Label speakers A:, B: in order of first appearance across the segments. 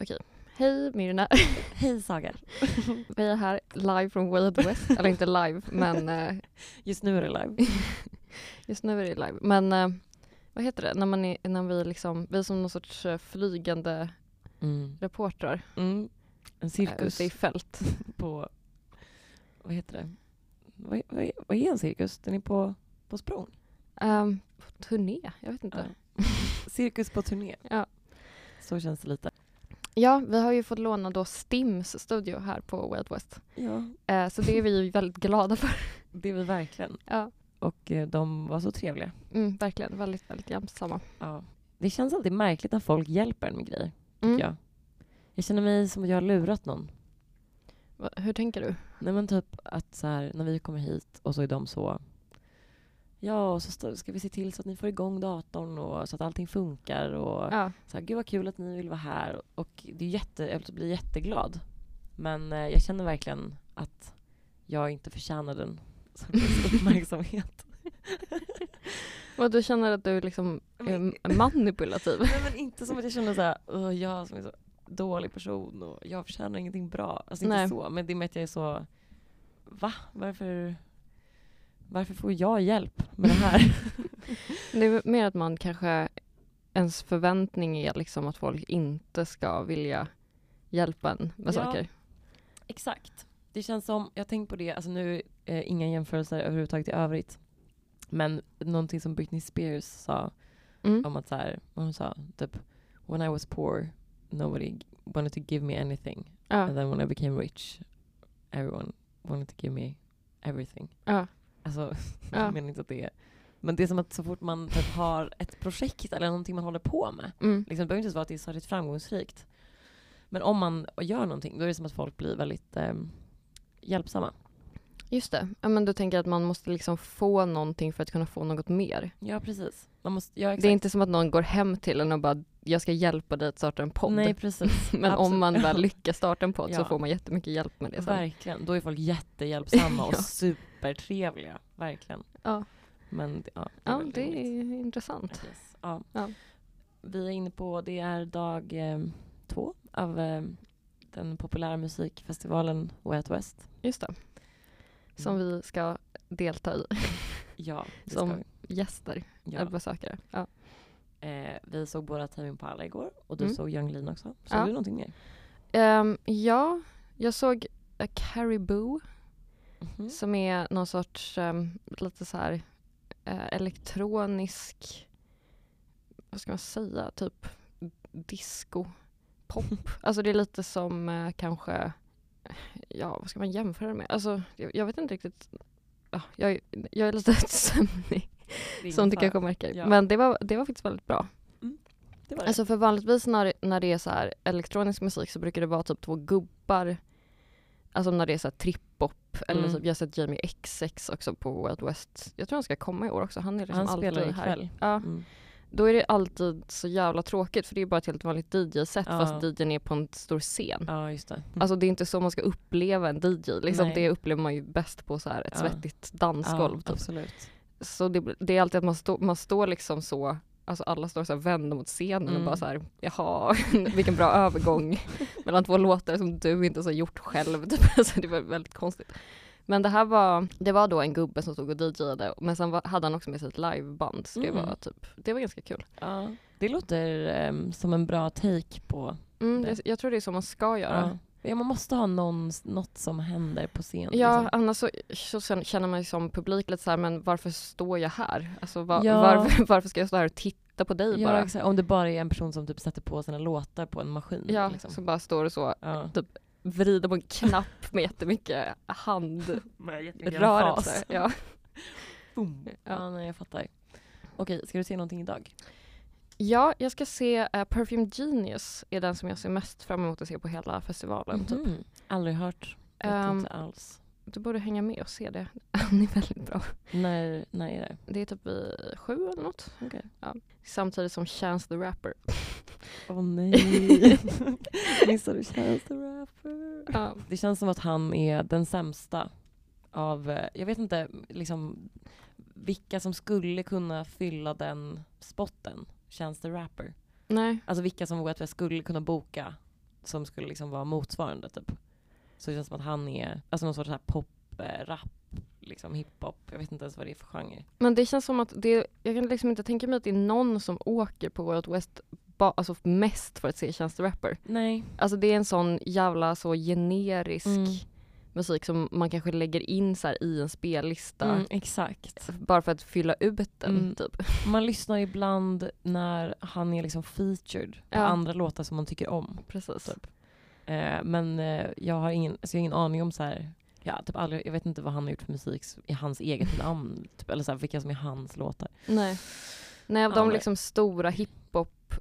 A: Okej. Hej Myrna.
B: Hej Saga.
A: Vi är här live från Out West. Eller inte live, men eh,
B: Just nu är det live.
A: just nu är det live. Men eh, vad heter det? När, man är, när vi, liksom, vi är som någon sorts eh, flygande
B: Mm.
A: reportrar
B: Mm. En cirkus
A: ute i fält.
B: på... Vad heter det? Vad, är- vad, vad är en cirkus? Den är på, på språng?
A: Um, på turné? Jag vet inte.
B: Ja. Cirkus på turné.
A: Ja.
B: Så känns det lite.
A: Ja, vi har ju fått låna då Stims studio här på Out West.
B: Ja,
A: Eh, så det är vi väldigt glada för.
B: det är vi verkligen.
A: Ja,
B: Och eh, de var så trevliga.
A: mm, verkligen. Väldigt, väldigt hjälpsamma.
B: Ja. Det känns alltid märkligt när folk hjälper en med grejer. Tycker
A: Mm.
B: jag. jag känner mig som att jag har lurat någon.
A: Va- Hur tänker du?
B: Nej men typ att så här, när vi kommer hit och så är de så Ja, och så ska vi se till så att ni får igång datorn och så att allting funkar och
A: Ja,
B: så här, gud vad kul att ni vill vara här och det är jätte, jag blir jätteglad. Men eh, jag känner verkligen att jag inte förtjänar den uppmärksamhet.
A: och du känner att du liksom är manipulativ?
B: Nej men inte som att jag känner så här, "Åh, jag som är så dålig person och jag förtjänar ingenting bra. Alltså inte
A: Nej.
B: så, men det är med att jag är så, va? Varför, varför får jag hjälp med det här?
A: Det är mer att man kanske, ens förväntning är liksom att folk inte ska vilja hjälpa en med
B: Ja.
A: saker.
B: Exakt. Det känns som, jag har tänkt på det, alltså nu eh, inga jämförelser överhuvudtaget i övrigt. Men någonting som Britney Spears sa
A: Mm.
B: om att så här, hon sa typ When I was poor nobody wanted to give me anything.
A: Ja,
B: And then when I became rich everyone wanted to give me everything.
A: ja,
B: Alltså,
A: Ja.
B: jag menar inte att det är... Men det är som att så fort man typ har ett projekt eller någonting man håller på med.
A: mm.
B: Liksom, det behöver inte ens vara att det är särskilt framgångsrikt. Men om man gör någonting, då är det som att folk blir väldigt eh, hjälpsamma.
A: Just det. Ja, men du tänker att man måste liksom få någonting för att kunna få något mer.
B: Ja, precis. Man måste, ja, exakt.
A: Det är inte som att någon går hem till en och bara jag ska hjälpa dig att starta en podd.
B: Nej, precis.
A: men
B: Absolut.
A: om man väl lyckas starta en podd så
B: Ja.
A: får man jättemycket hjälp med det sen.
B: Verkligen. Då är folk jättehjälpsamma och
A: Ja.
B: supertrevliga. Verkligen.
A: Ja,
B: Men ja, det är
A: ja det är intressant.
B: Yes. Ja.
A: Ja.
B: Vi är inne på, det är dag eh, två av eh, den populära musikfestivalen Way Out West.
A: Just det. Som vi ska delta i,
B: Ja,
A: Som-
B: ska
A: gäster
B: Ja.
A: besökare. Ja.
B: Eh, vi såg båda Tame Impala igår och du
A: Mm.
B: såg Young Lean också. Såg
A: Ja.
B: du någonting mer?
A: Ehm, ja, jag såg A Caribou
B: Mhm.
A: som är någon sorts ehm, lite så här eh, elektronisk, vad ska man säga, typ disco, pop. alltså det är lite som eh, kanske, ja vad ska man jämföra det med? Alltså jag, jag vet inte riktigt, ja, jag, jag är lite sömnig
B: Det
A: som du kanske märker.
B: Ja.
A: Men det var, det var faktiskt väldigt bra.
B: Det var det.
A: Alltså för vanligtvis när, när det är så här elektronisk musik så brukar det vara typ två gubbar. Alltså när det är så här trip-hop eller
B: Mm.
A: typ, jag har sett Jamie XX också på Wild West. Jag tror han ska komma i år också. Han är liksom
B: Han
A: alltid
B: spelar
A: här.
B: ikväll.
A: Ja,
B: Mm.
A: Då är det alltid så jävla tråkigt för det är bara ett helt vanligt DJ-set
B: Ja.
A: fast DJn är på en stor scen.
B: Ja, just det.
A: Alltså det är inte så man ska uppleva en DJ. Liksom,
B: Nej.
A: det upplever man ju bäst på så här ett
B: Ja.
A: svettigt dansgolv.
B: ja,
A: typ.
B: absolut.
A: Så det, det är alltid att man, stå, man står liksom så, alltså alla står så här vända mot scenen och
B: Mm.
A: bara så här, jaha, vilken bra övergång mellan två låtar som du inte har gjort själv. Typ. Alltså det var väldigt konstigt. Men det här var, det var då en gubbe som stod och DJade men sen var, hade han också med sig ett liveband så det
B: Mm.
A: var typ, det var ganska kul.
B: Ja. Det låter ehm, som en bra take på...
A: Mm,
B: Det.
A: jag tror det är så man ska göra.
B: Ja. ja, man måste ha någon, något som händer på scen.
A: Ja,
B: liksom.
A: annars så, så sen känner man ju som publik lite så här, men varför står jag här? Alltså va,
B: Ja.
A: varför, varför ska jag stå här och titta på dig
B: Ja,
A: bara?
B: exakt. Om det bara är en person som typ sätter på sina låtar på en maskin.
A: Ja,
B: liksom.
A: som bara står och så
B: ja.
A: Vrider på en knapp med jättemycket handrörelser.
B: Fas.
A: Ja.
B: Boom.
A: Ja.
B: Nej, jag fattar. Okej, ska du se någonting idag?
A: ja, jag ska se uh, Perfume Genius, är den som jag ser mest fram emot att se på hela festivalen. Typ.
B: Mhm. Aldrig hört. Vet
A: Ehm,
B: inte alls.
A: Du borde hänga med och se det. Den är väldigt bra.
B: När, när är det?
A: Det är typ vid sju eller något.
B: Okej.
A: Ja. Samtidigt som Chance the Rapper.
B: Åh nej. Missade du Chance the Rapper?
A: Ja.
B: Det känns som att han är den sämsta av, eh, jag vet inte, liksom vilka som skulle kunna fylla den spotten. Chance the Rapper.
A: Nej.
B: Alltså vilka som skulle kunna boka som skulle liksom vara motsvarande typ. Så det känns som att han är, alltså någon sorts här pop, eh, rap, liksom hiphop. Jag vet inte ens vad det är för genre.
A: Men det känns som att det, jag kan liksom inte tänka mig att det är någon som åker på Out West ba, alltså mest för att se tjänsterapper.
B: Nej.
A: Alltså det är en sån jävla så generisk
B: Mm.
A: musik som man kanske lägger in så i en spellista
B: Mm, exakt.
A: bara för att fylla ut den
B: Mm.
A: typ.
B: Man lyssnar ibland när han är liksom featured på
A: Ja.
B: andra låtar som man tycker om.
A: Precis.
B: Typ. Eh, men eh, jag har ingen, alltså jag har ingen aning om så här, ja, typ aldrig, jag vet inte vad han har gjort för musik i hans eget namn. Typ, eller så här, vilka som är hans låtar.
A: Nej. Nej, av
B: Ja,
A: de liksom stora hiphop,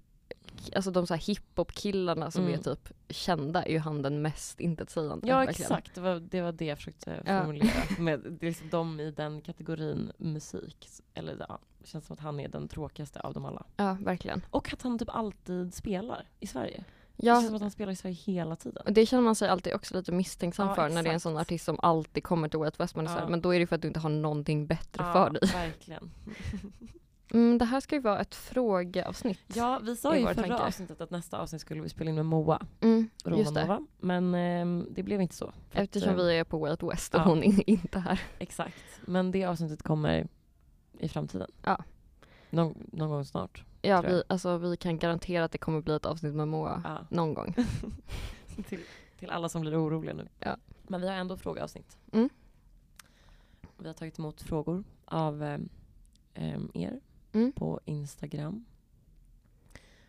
A: alltså de så här hiphop-killarna som
B: Mm.
A: är typ kända är ju han den mest intetsägande.
B: Ja
A: verkligen.
B: exakt, det var, det var det jag försökte
A: Ja.
B: formulera. Med, det är liksom de i den kategorin musik. Eller ja, det känns som att han är den tråkigaste av dem alla.
A: Ja, verkligen.
B: Och att han typ alltid spelar i Sverige. Det
A: Ja,
B: känns som att han spelar i Sverige hela tiden.
A: och det känner man sig alltid också lite misstänksam
B: Ja,
A: för när det är en
B: exakt.
A: sån artist som alltid kommer till Way West. Man är så här,
B: Ja.
A: Men då är det för att du inte har någonting bättre för dig.
B: verkligen.
A: Mm, det här ska ju vara ett frågeavsnitt.
B: Ja, vi sa ju i förra
A: tankar.
B: avsnittet att nästa avsnitt skulle vi spela in med Moa.
A: Mm, just det.
B: Men ehm, det blev inte så. För att,
A: Eftersom
B: eh,
A: vi är på Way Out West och
B: ja.
A: hon är inte här.
B: Exakt. Men det avsnittet kommer i framtiden.
A: Ja.
B: Någon, någon gång snart.
A: Ja, vi, alltså, vi kan garantera att det kommer bli ett avsnitt med Moa
B: Ja.
A: någon gång.
B: till, till alla som blir oroliga nu.
A: Ja.
B: Men vi har ändå frågeavsnitt.
A: Mm.
B: Vi har tagit emot frågor av ehm, er
A: Mm.
B: på Instagram.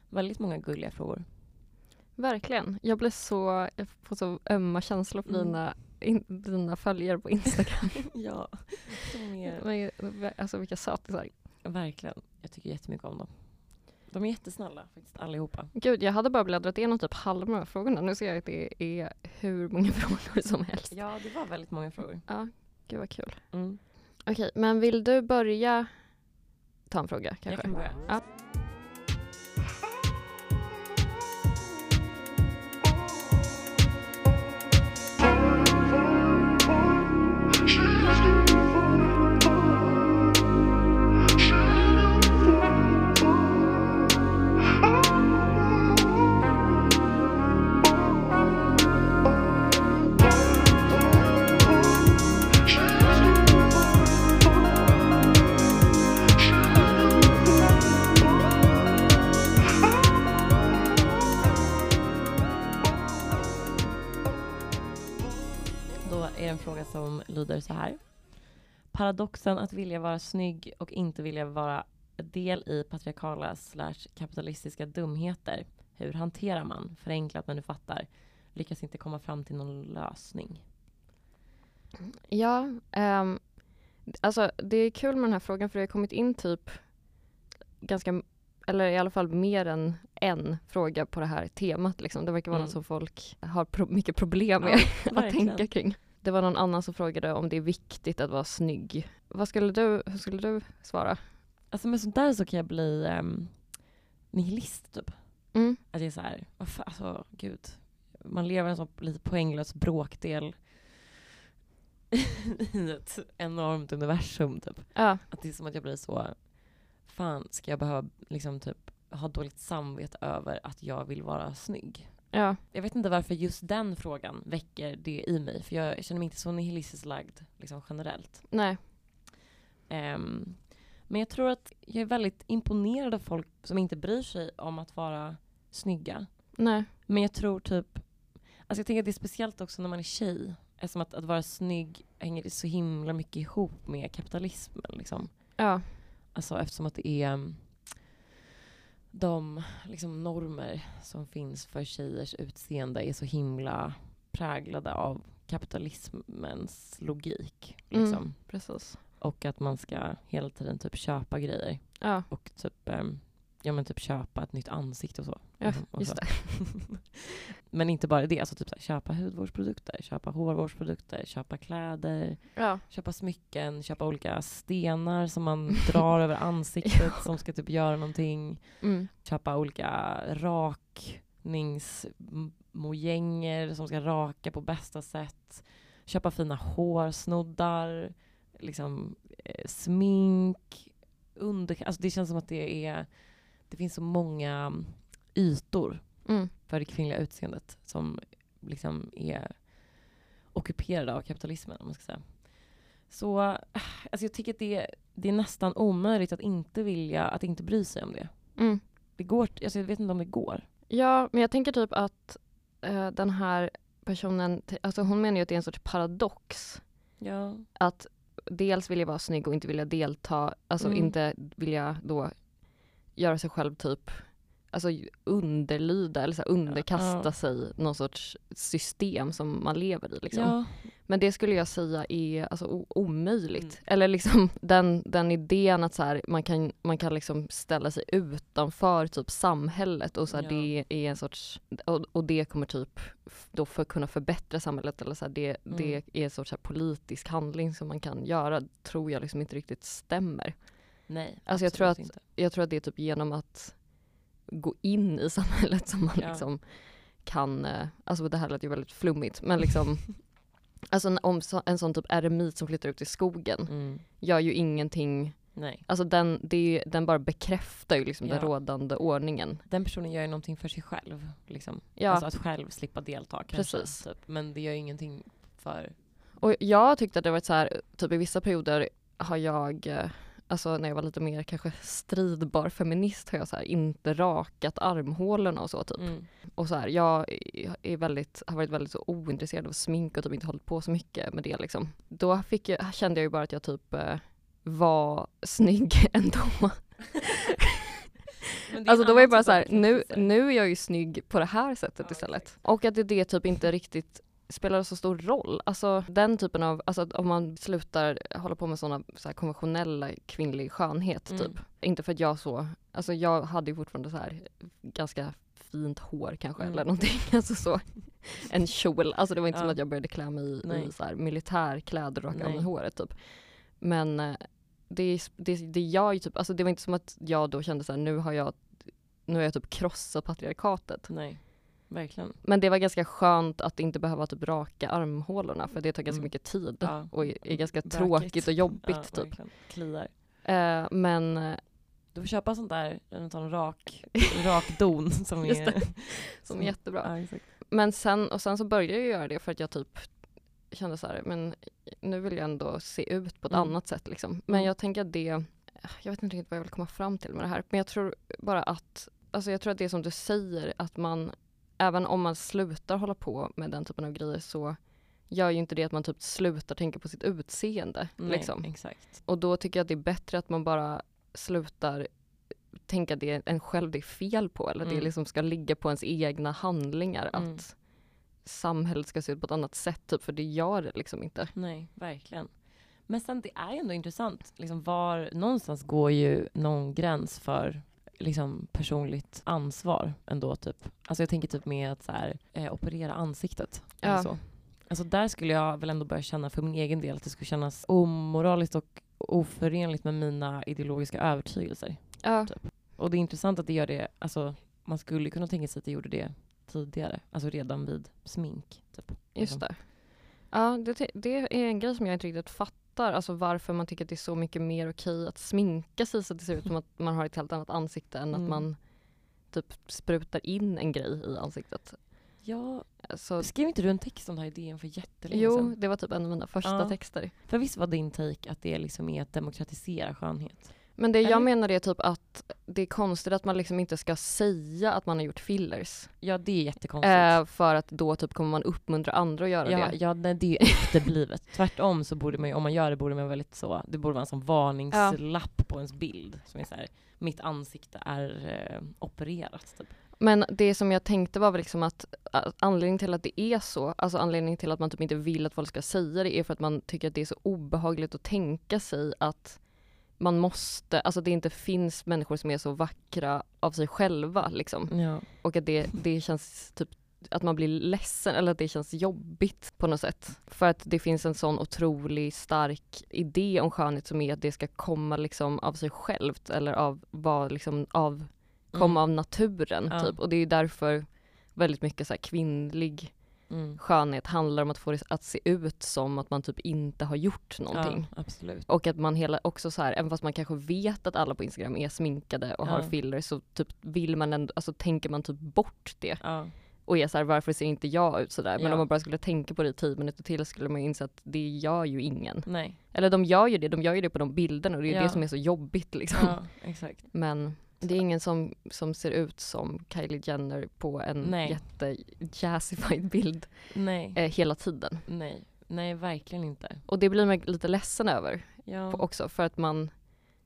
B: Väldigt många gulliga frågor.
A: Verkligen. Jag blev så, jag får så ömma känslor för
B: Mm.
A: dina, in, dina följare på Instagram.
B: ja, är,
A: Men, alltså vilka sötisar.
B: verkligen. Jag tycker jättemycket om dem. De är jättesnälla faktiskt allihopa.
A: Gud, jag hade bara bläddrat igenom typ halva de här frågorna. Nu ser jag att det är hur många frågor som helst.
B: Ja, det var väldigt många frågor.
A: Ja, gud vad kul.
B: Mm.
A: Okej, men vill du börja ta en fråga kanske?
B: Jag kan börja.
A: Ja.
B: Lyder så här. Paradoxen att vilja vara snygg och inte vilja vara del i patriarkala slash kapitalistiska dumheter. Hur hanterar man? Förenklat men du fattar. Lyckas inte komma fram till någon lösning.
A: Ja, ehm, alltså det är kul med den här frågan för det har kommit in typ ganska, eller i alla fall mer än en fråga på det här temat. Liksom. Det verkar vara
B: Mm.
A: något som folk har pro- mycket problem med att
B: verkligen.
A: tänka kring. Det var någon annan som frågade om det är viktigt att vara snygg. Vad skulle du, hur skulle du svara?
B: Alltså med sånt där så kan jag bli um, nihilist typ.
A: Mm.
B: Att det är så här, vad fan, alltså gud. Man lever en sån lite poänglös bråkdel i ett enormt universum typ.
A: Ja,
B: Att det är som att jag blir så, fan ska jag behöva liksom typ ha dåligt samvete över att jag vill vara snygg?
A: Ja,
B: Jag vet inte varför just den frågan väcker det i mig, för jag känner mig inte så nihilistiskt lagd liksom generellt.
A: nej.
B: Ehm, men jag tror att jag är väldigt imponerad av folk som inte bryr sig om att vara snygga.
A: Nej.
B: Men jag tror typ, alltså jag tänker att det är speciellt också när man är tjej. Eftersom att, att vara snygg hänger så himla mycket ihop med kapitalismen. Liksom.
A: Ja,
B: Alltså eftersom att det är um, de liksom, normer som finns för tjejers utseende är så himla präglade av kapitalismens logik. Liksom.
A: Mm. precis.
B: Och att man ska hela tiden typ köpa grejer.
A: Ja,
B: Och typ, um, ja, men typ köpa ett nytt ansikte och så.
A: ja
B: liksom, och så. men inte bara det, alltså typ så här, köpa hudvårdsprodukter, köpa hårvårdsprodukter, köpa kläder,
A: Ja,
B: köpa smycken, köpa olika stenar som man drar över ansiktet som ska typ göra någonting.
A: mm.
B: Köpa olika rakningsmojänger som ska raka på bästa sätt. Köpa fina hårsnoddar, liksom eh, smink, under... Alltså det känns som att det är... Det finns så många ytor
A: Mm.
B: för det kvinnliga utseendet som liksom är ockuperade av kapitalismen om man ska säga. Så alltså jag tycker att det, det är nästan omöjligt att inte vilja, att inte bry sig om det.
A: Mm.
B: Det går, alltså jag vet inte om det går.
A: Ja, men jag tänker typ att eh, den här personen, alltså hon menar ju att det är en sorts paradox.
B: Ja.
A: Att dels vilja vara snygg och inte vilja delta, alltså
B: Mm.
A: inte vilja då göra sig själv typ Alltså underlyda eller så underkasta
B: Ja.
A: sig någon sorts system som man lever i. Liksom.
B: ja.
A: Men det skulle jag säga är alltså, omöjligt.
B: Mm.
A: Eller liksom den, den idén att så här, man kan, man kan liksom ställa sig utanför typ samhället och så här,
B: Ja.
A: det är en sorts, och, och det kommer typ då för kunna förbättra samhället eller så här, det,
B: Mm.
A: det är en sorts här, politisk handling som man kan göra, tror jag liksom inte riktigt stämmer.
B: Nej.
A: Alltså jag tror att-
B: inte.
A: Jag tror att det är typ genom att gå in i samhället som man
B: Ja.
A: liksom kan, eh, alltså det här lät ju väldigt flummigt, men liksom Alltså om så, en sån typ eremit som flyttar ut i skogen
B: Mm.
A: gör ju ingenting,
B: Nej.
A: alltså den, det den bara bekräftar ju liksom den
B: Ja.
A: rådande ordningen.
B: Den personen gör ju någonting för sig själv. Liksom.
A: Ja,
B: Alltså att själv slippa delta kanske.
A: Precis.
B: Typ. Men det gör ju ingenting för...
A: och jag tyckte att det varit så här, typ i vissa perioder har jag, eh, alltså när jag var lite mer kanske stridbar feminist har jag så här inte rakat armhålorna och så typ.
B: Mm.
A: Och så här, jag är väldigt, har varit väldigt så ointresserad av smink och typ inte hållit på så mycket med det liksom. Då fick jag, kände jag ju bara att jag typ eh, var snygg ändå. Alltså då var jag bara
B: typ
A: så
B: av
A: här, nu, nu är jag ju snygg på det här sättet
B: Ja,
A: istället. Och att det, det typ inte riktigt spelar så stor roll. Alltså den typen av, alltså om man slutar hålla på med sådana så konventionella kvinnlig skönhet
B: Mm.
A: typ. Inte för att jag så, alltså jag hade ju fortfarande så här ganska fint hår kanske
B: Mm.
A: eller någonting. Alltså så. En kjol, alltså det var inte som
B: Ja.
A: att jag började klä mig i,
B: Nej.
A: i så här militärkläder och raka av mig håret typ. Men eh, det, det, det gör ju typ, alltså det var inte som att jag då kände så här, nu har jag nu har jag typ krossat patriarkatet.
B: Nej, verkligen.
A: Men det var ganska skönt att inte behöva typ raka armhålorna för det tar ganska
B: Mm.
A: mycket tid
B: Ja.
A: och är ganska
B: Bökigt.
A: tråkigt och jobbigt
B: Ja,
A: typ.
B: verkligen. Kliar.
A: Eh, men eh,
B: Du får köpa sånt där, en sån rak, rak don som är...
A: som är jättebra.
B: Ja.
A: Men sen, och sen så började jag göra det för att jag typ kände så här, men nu vill jag ändå se ut på ett
B: Mm.
A: annat sätt liksom. Men
B: Mm.
A: jag tänker att det, jag vet inte riktigt vad jag vill komma fram till med det här, men jag tror bara att, alltså jag tror att det som du säger, att man, även om man slutar hålla på med den typen av grejer så gör ju inte det att man typ slutar tänka på sitt utseende.
B: Nej,
A: Liksom.
B: exakt.
A: Och då tycker jag att det är bättre att man bara slutar tänka det en själv det är fel på eller det
B: Mm.
A: liksom ska ligga på ens egna handlingar
B: Mm.
A: att samhället ska se ut på ett annat sätt typ, för det gör det liksom inte.
B: Nej, verkligen. Men sen det är ändå intressant, liksom var någonstans går ju någon gräns för liksom personligt ansvar ändå typ. Alltså jag tänker typ med att så här, eh, operera ansiktet. Eller
A: Ja.
B: så. Alltså där skulle jag väl ändå börja känna för min egen del att det skulle kännas omoraliskt och oförenligt med mina ideologiska övertygelser.
A: Ja,
B: Och det är intressant att det gör det, alltså man skulle kunna tänka sig att det gjorde det tidigare, alltså redan vid smink. Typ.
A: just det. Ja, det, det är en grej som jag inte riktigt fattar, alltså varför man tycker att det är så mycket mer okej att sminka sig så att det ser ut som att man har ett helt annat ansikte än
B: Mm.
A: att man typ sprutar in en grej i ansiktet.
B: Ja,
A: Så,
B: skrev inte du en text om den här idén för jättelänge
A: jo,
B: sedan?
A: det var typ en av mina första
B: Ja.
A: texter.
B: För visst var din take att det liksom är att demokratisera skönhet?
A: Men det jag
B: Eller?
A: menar är typ att det är konstigt att man liksom inte ska säga att man har gjort fillers.
B: Ja, det är jättekonstigt.
A: Eh, för att då typ kommer man uppmuntra andra att göra
B: ja,
A: det.
B: ja det är ju efterblivet. Tvärtom så borde man ju, om man gör det borde man väldigt så, det borde vara en sån varningslapp på ens bild som är så här, mitt ansikte är eh, opererat typ.
A: Men det som jag tänkte var väl liksom att att anledningen till att det är så, alltså anledningen till att man typ inte vill att folk ska säga det är för att man tycker att det är så obehagligt att tänka sig att man måste, alltså det inte finns människor som är så vackra av sig själva liksom.
B: Ja.
A: Och att det, det känns typ att man blir ledsen eller att det känns jobbigt på något sätt. För att det finns en sån otroligt stark idé om skönhet som är att det ska komma liksom av sig självt eller av vad liksom av komma
B: Mm.
A: av naturen
B: Ja.
A: typ. Och det är därför väldigt mycket så kvinnlig
B: Mm.
A: skönhet handlar om att få det att se ut som att man typ inte har gjort någonting.
B: Ja.
A: Och att man hela, också så här, även fast man kanske vet att alla på Instagram är sminkade och har
B: Ja.
A: filler så typ vill man ändå, alltså tänker man typ bort det.
B: Ja.
A: Och är så här, varför ser inte jag ut sådär? Men om man bara skulle tänka på det i tio minuter till skulle man inse att det gör ju ingen.
B: Nej.
A: Eller de gör ju det, de gör ju det på de bilderna och det är det som är så jobbigt liksom. Men det är ingen som, som ser ut som Kylie Jenner på en
B: Nej.
A: jätte jazzified bild
B: Nej.
A: eh, hela tiden.
B: Nej. Nej, verkligen inte.
A: Och det blir man lite ledsen över
B: Ja.
A: också för att man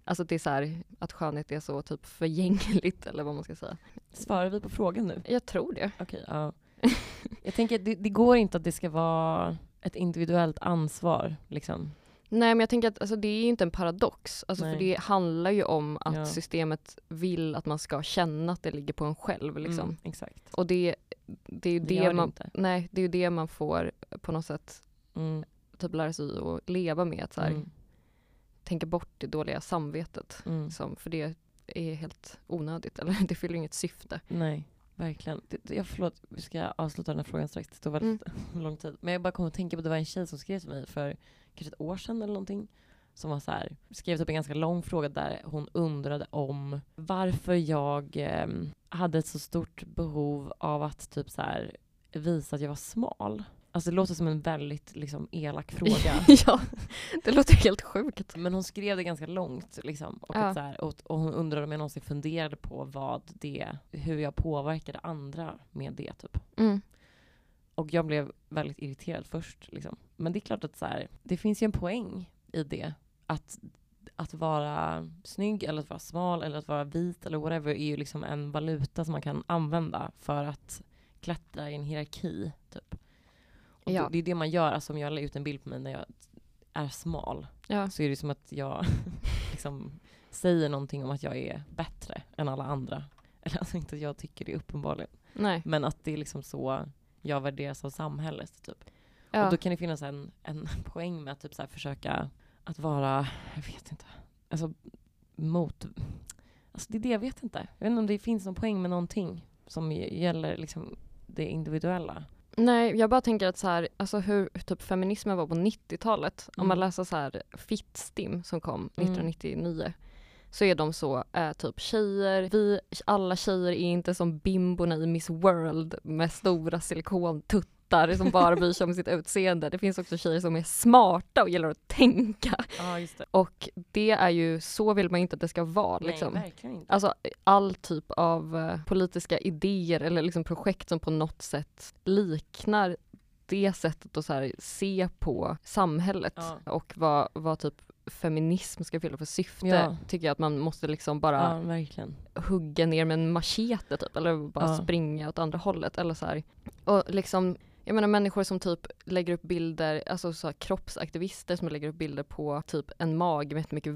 A: Alltså det är så här, att skönhet är så typ förgängligt eller vad man ska säga.
B: Svarar vi på frågan nu?
A: Jag tror det.
B: Okej, ja. Jag tänker att det, det går inte att det ska vara ett individuellt ansvar liksom.
A: Nej men jag tänker att alltså, det är ju inte en paradox. Alltså, för det handlar ju om att
B: Ja.
A: systemet vill att man ska känna att det ligger på en själv. Liksom.
B: Mm, exakt.
A: Och det, det är ju
B: Det
A: det,
B: det
A: man,
B: inte.
A: nej, det är det man får på något sätt
B: Mm,
A: typ lära sig att leva med. Att så här,
B: mm,
A: tänka bort det dåliga samvetet.
B: mm.
A: Liksom, för det är helt onödigt. Eller det fyller inget syfte.
B: Nej, verkligen. Det, det- jag, förlåt, vi ska avsluta den här frågan strax. Det står väldigt lång tid. Men jag bara kom att tänka på att det var en tjej som skrev till mig för kanske ett år sedan eller någonting. Som var så här, skrev typ en ganska lång fråga där hon undrade om varför jag eh, hade ett så stort behov av att typ så här visa att jag var smal. Alltså det låter som en väldigt liksom elak fråga.
A: ja, det låter helt sjukt.
B: Men hon skrev det ganska långt liksom. Och,
A: Ja.
B: så här, och, och hon undrade om jag någonsin funderade på vad det, hur jag påverkade andra med det typ.
A: Mm.
B: Och jag blev väldigt irriterad först. Liksom. Men det är klart att så här, det finns ju en poäng i det. Att, att vara snygg eller att vara smal eller att vara vit eller whatever är ju liksom en valuta som man kan använda för att klättra i en hierarki. Typ. Och
A: Ja.
B: det är det man gör. Alltså om jag la ut en bild på mig när jag är smal
A: Ja.
B: så är det som att jag liksom säger någonting om att jag är bättre än alla andra. Eller alltså inte att jag tycker det uppenbarligen.
A: Nej.
B: Men att det är liksom så jag värderas av samhället. Typ.
A: Ja.
B: Och då kan det finnas en, en poäng med att typ så försöka att vara, jag vet inte, alltså mot... Alltså det är det, jag vet inte. Jag vet inte om det finns någon poäng med någonting som gäller liksom det individuella.
A: Nej, jag bara tänker att så här, alltså hur typ feminismen var på 90-talet. Om man
B: Mm.
A: läser så här Fittstim som kom
B: Mm.
A: 1999 så är de så, eh, typ tjejer, vi alla tjejer är inte som bimborna i Miss World med stora silikontuttar som bara bryr sig om sitt utseende. Det finns också tjejer som är smarta och gillar att tänka.
B: Ja, just det.
A: Och det är ju, så vill man inte att det ska vara liksom.
B: Nej, verkligen inte.
A: Alltså all typ av eh, politiska idéer eller liksom projekt som på något sätt liknar det sättet att så se på samhället
B: Ja.
A: och vad, vad typ feminism ska fylla för syfte
B: Ja.
A: tycker jag att man måste liksom bara
B: Ja,
A: hugga ner med en machete typ eller bara
B: Ja.
A: springa åt andra hållet eller så här. Och liksom jag menar människor som typ lägger upp bilder, alltså så kroppsaktivister som lägger upp bilder på typ en mage med jättemycket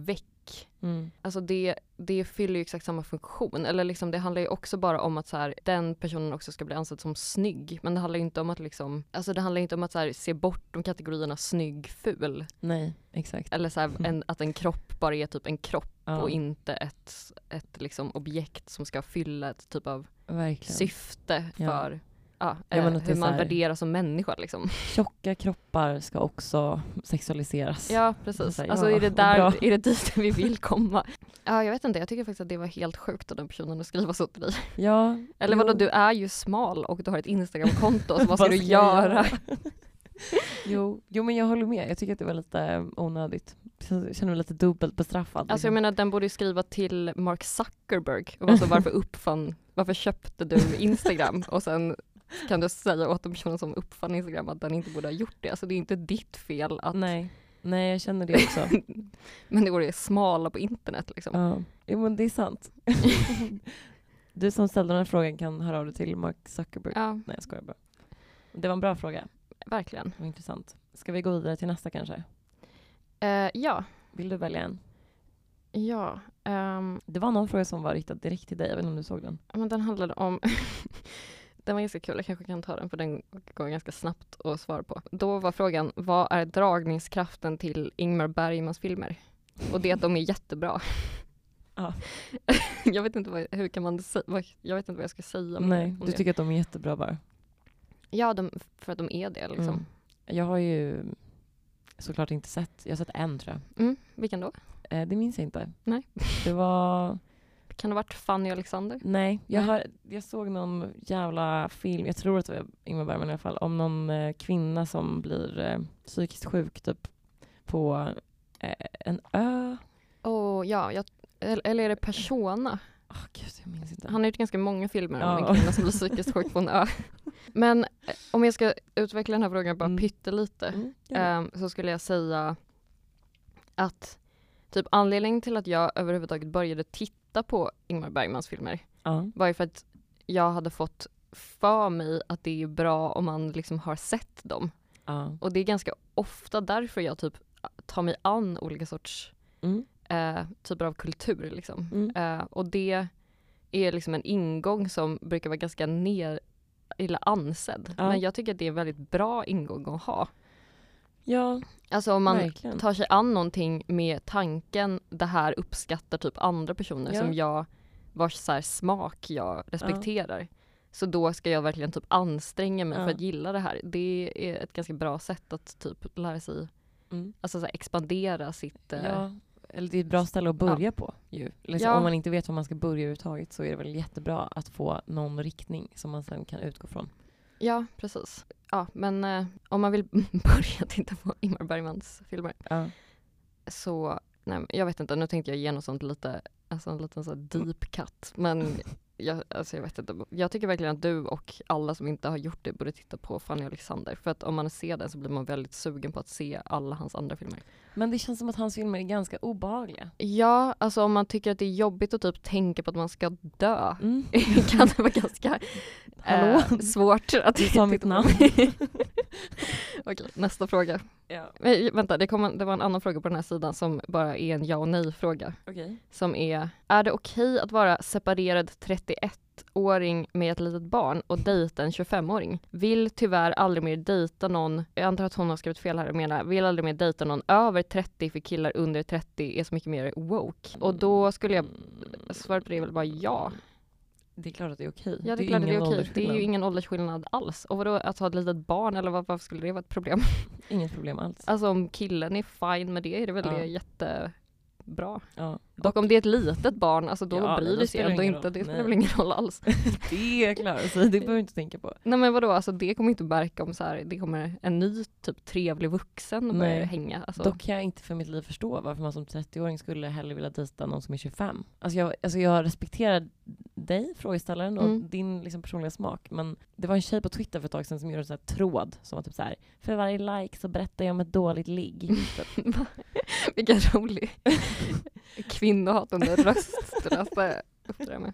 A: väck
B: Mm.
A: Alltså det, det fyller ju exakt samma funktion. Eller liksom det handlar ju också bara om att så här, den personen också ska bli ansedd som snygg. Men det handlar inte om att liksom, alltså det handlar inte om att så här, se bort de kategorierna snygg, ful.
B: Nej, exakt.
A: Eller så här, en, att en kropp bara är typ en kropp
B: Ja,
A: och inte ett, ett liksom objekt som ska fylla ett typ av
B: verkligen.
A: syfte för ja,
B: Ja,
A: eh, hur man
B: här-
A: värderas som människa liksom.
B: Tjocka kroppar ska också sexualiseras.
A: Ja precis.
B: Här,
A: Alltså
B: ja,
A: är det där, är det dit vi vill komma? Ja jag vet inte, jag tycker faktiskt att det var helt sjukt av den personen att skriva så till dig.
B: ja
A: Eller vadå, du är ju smal och du har ett Instagramkonto, så vad ska du göra?
B: jo, jo, men jag håller med. Jag tycker att det var lite eh, onödigt. Jag känner mig lite dubbelt bestraffad.
A: Alltså jag
B: liksom.
A: menar den borde ju skriva till Mark Zuckerberg och vara så varför uppfann, varför köpte du Instagram? Och sen kan du säga åt den personen som uppfann Instagram att den inte borde ha gjort det. Alltså det är inte ditt fel att
B: Nej. Nej, jag känner det också.
A: människor är smala på internet liksom.
B: ja. Jo, men det är sant. du som ställde den här frågan kan höra av dig till Mark Zuckerberg.
A: Ja,
B: Nej, jag skojar bara. Det var en bra fråga.
A: verkligen.
B: Det var intressant. Ska vi gå vidare till nästa kanske?
A: Eh, ja,
B: Vill du välja en?
A: ja. ehm,
B: Det var någon fråga som var riktad direkt till dig. Jag vet inte om du såg den?
A: men den handlade om Den var ganska kul, jag kanske kan ta den för den går ganska snabbt att svara på. Då var frågan, vad är dragningskraften till Ingmar Bergmans filmer? Och det att de är jättebra.
B: Ja.
A: jag vet inte vad, hur kan man jag vet inte vad jag ska säga.
B: Nej, du
A: det.
B: tycker att de är jättebra bara.
A: Ja, de, för att de är det liksom.
B: Mm. Jag har ju såklart inte sett, jag har sett en tror jag.
A: Mm. Vilken då?
B: Eh, det minns jag inte.
A: Nej.
B: Det var,
A: Kan det ha varit Fanny Alexander?
B: nej, jag, har, jag såg någon jävla film, jag tror att det var Ingmar Bergman i alla fall, om någon eh, kvinna som blir eh, psykiskt sjuk typ på eh, en ö.
A: Åh, ja, jag, eller är det Persona?
B: Åh gud, jag minns inte.
A: Han har gjort ganska många filmer om
B: Ja.
A: en kvinna som blir psykiskt sjuk på en ö. Men eh, om jag ska utveckla den här frågan bara
B: Mm.
A: pyttelite
B: Mm, gör det.
A: ehm, så skulle jag säga att typ anledningen till att jag överhuvudtaget började titta på Ingmar Bergmans filmer
B: ja.
A: var ju för att jag hade fått för mig att det är bra om man liksom har sett dem.
B: Ja.
A: Och det är ganska ofta därför jag typ tar mig an olika sorts
B: Mm.
A: eh, typer av kultur. Liksom.
B: Mm.
A: Eh, och det är liksom en ingång som brukar vara ganska ner, illa ansedd.
B: Ja.
A: Men jag tycker att det är en väldigt bra ingång att ha.
B: Ja,
A: Alltså om man
B: verkligen.
A: tar sig an någonting med tanken det här uppskattar typ andra personer
B: Ja.
A: som jag, vars så smak jag respekterar. Så då ska jag verkligen typ anstränga mig
B: Ja.
A: för att gilla det här. Det är ett ganska bra sätt att typ lära sig,
B: Mm.
A: alltså så expandera sitt... eh,
B: Ja, eller det är ett bra ställe att börja på ju. Liksom,
A: Ja.
B: Om man inte vet var man ska börja överhuvudtaget så är det väl jättebra att få någon riktning som man sen kan utgå från.
A: Ja, precis. Ja, men eh, om man vill börja titta på Ingmar Bergmans filmer
B: Ja.
A: så, nej, jag vet inte, nu tänkte jag ge något sånt lite, alltså en liten så deep cut, men jag, alltså jag vet inte. Jag tycker verkligen att du och alla som inte har gjort det borde titta på Fanny Alexander, för att om man ser den så blir man väldigt sugen på att se alla hans andra filmer.
B: Men det känns som att hans filmer är ganska obehagliga.
A: Ja, alltså om man tycker att det är jobbigt att typ tänka på att man ska dö,
B: Mm.
A: kan det vara ganska
B: Hallå?
A: eh, svårt att
B: Du sa mitt namn.
A: Okej, nästa fråga.
B: Ja.
A: Men, vänta, det, kom, det var en annan fråga på den här sidan som bara är en ja och nej fråga.
B: Okej.
A: Som är, är det okej att vara separerad 31-åring med ett litet barn och dejta en 25-åring? Vill tyvärr aldrig mer dejta någon, jag antar att hon har skrivit fel här och menar, vill aldrig mer dejta någon över 30 för killar under 30 är så mycket mer woke. Och då skulle jag, svaret på det är väl bara ja.
B: Det är klart att det är okej.
A: Ja det är klart att det är
B: ingen
A: okej. Det är ju ingen åldersskillnad alls. Och vadå att ha ett litet barn eller vad- varför skulle det vara ett problem?
B: Inget problem alls.
A: Alltså om killen är fine med det är det väl
B: Ja.
A: det jättebra.
B: Ja.
A: Och om det är ett litet barn, alltså då
B: Ja,
A: bryr det sig ändå inte. Det spelar väl ingen roll alls.
B: Det är klart, så det behöver du inte tänka på.
A: Nej men vadå, alltså det kommer inte märka om så här, det kommer en ny typ trevlig vuxen och börjar hänga. Alltså,
B: Dock kan jag inte för mitt liv förstå varför man som 30-åring skulle hellre vilja dejta någon som är 25. Alltså jag, alltså jag respekterar dig, frågeställaren, och
A: Mm.
B: din liksom personliga smak. Men det var en tjej på Twitter för ett tag sedan som gjorde en sån här tråd som var typ så här. För varje like så berättar jag om ett dåligt ligg.
A: Vilken rolig kvinnohatande röst med.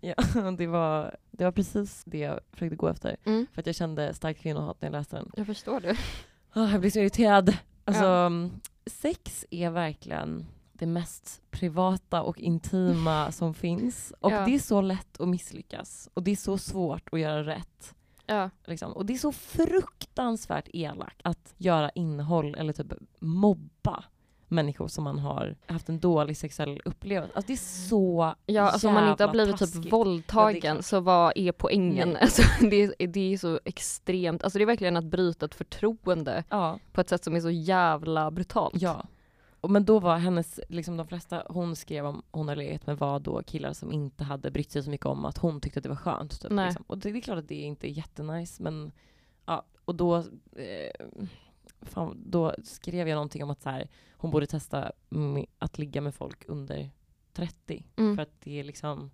B: ja, det, var, det var precis det jag försökte gå efter.
A: Mm.
B: För att jag kände starkt kvinnohat när jag läste den.
A: Jag förstår det.
B: Oh, jag blir så irriterad. Alltså,
A: Ja.
B: mm, sex är verkligen det mest privata och intima som finns. Och
A: Ja.
B: det är så lätt att misslyckas. Och det är så svårt att göra rätt.
A: Ja.
B: Liksom. Och det är så fruktansvärt elakt att göra innehåll eller typ mobba människor som man har haft en dålig sexuell upplevelse. Alltså det är så
A: Ja, alltså om man inte har blivit
B: taskigt.
A: typ våldtagen
B: klart.
A: så vad är poängen?
B: Nej.
A: Alltså, det, är, det är så extremt, alltså det är verkligen att bryta ett förtroende
B: Ja,
A: på ett sätt som är så jävla brutalt.
B: Ja. Men då var hennes, liksom de flesta hon skrev om hon hade legat med var då killar som inte hade brytt sig så mycket om att hon tyckte att det var skönt. Typ,
A: Nej.
B: liksom. Och det, det är klart att det inte är jättenice men ja, och då, eh, fan, då skrev jag någonting om att så här, hon borde testa att ligga med folk under 30
A: Mm.
B: för att det är liksom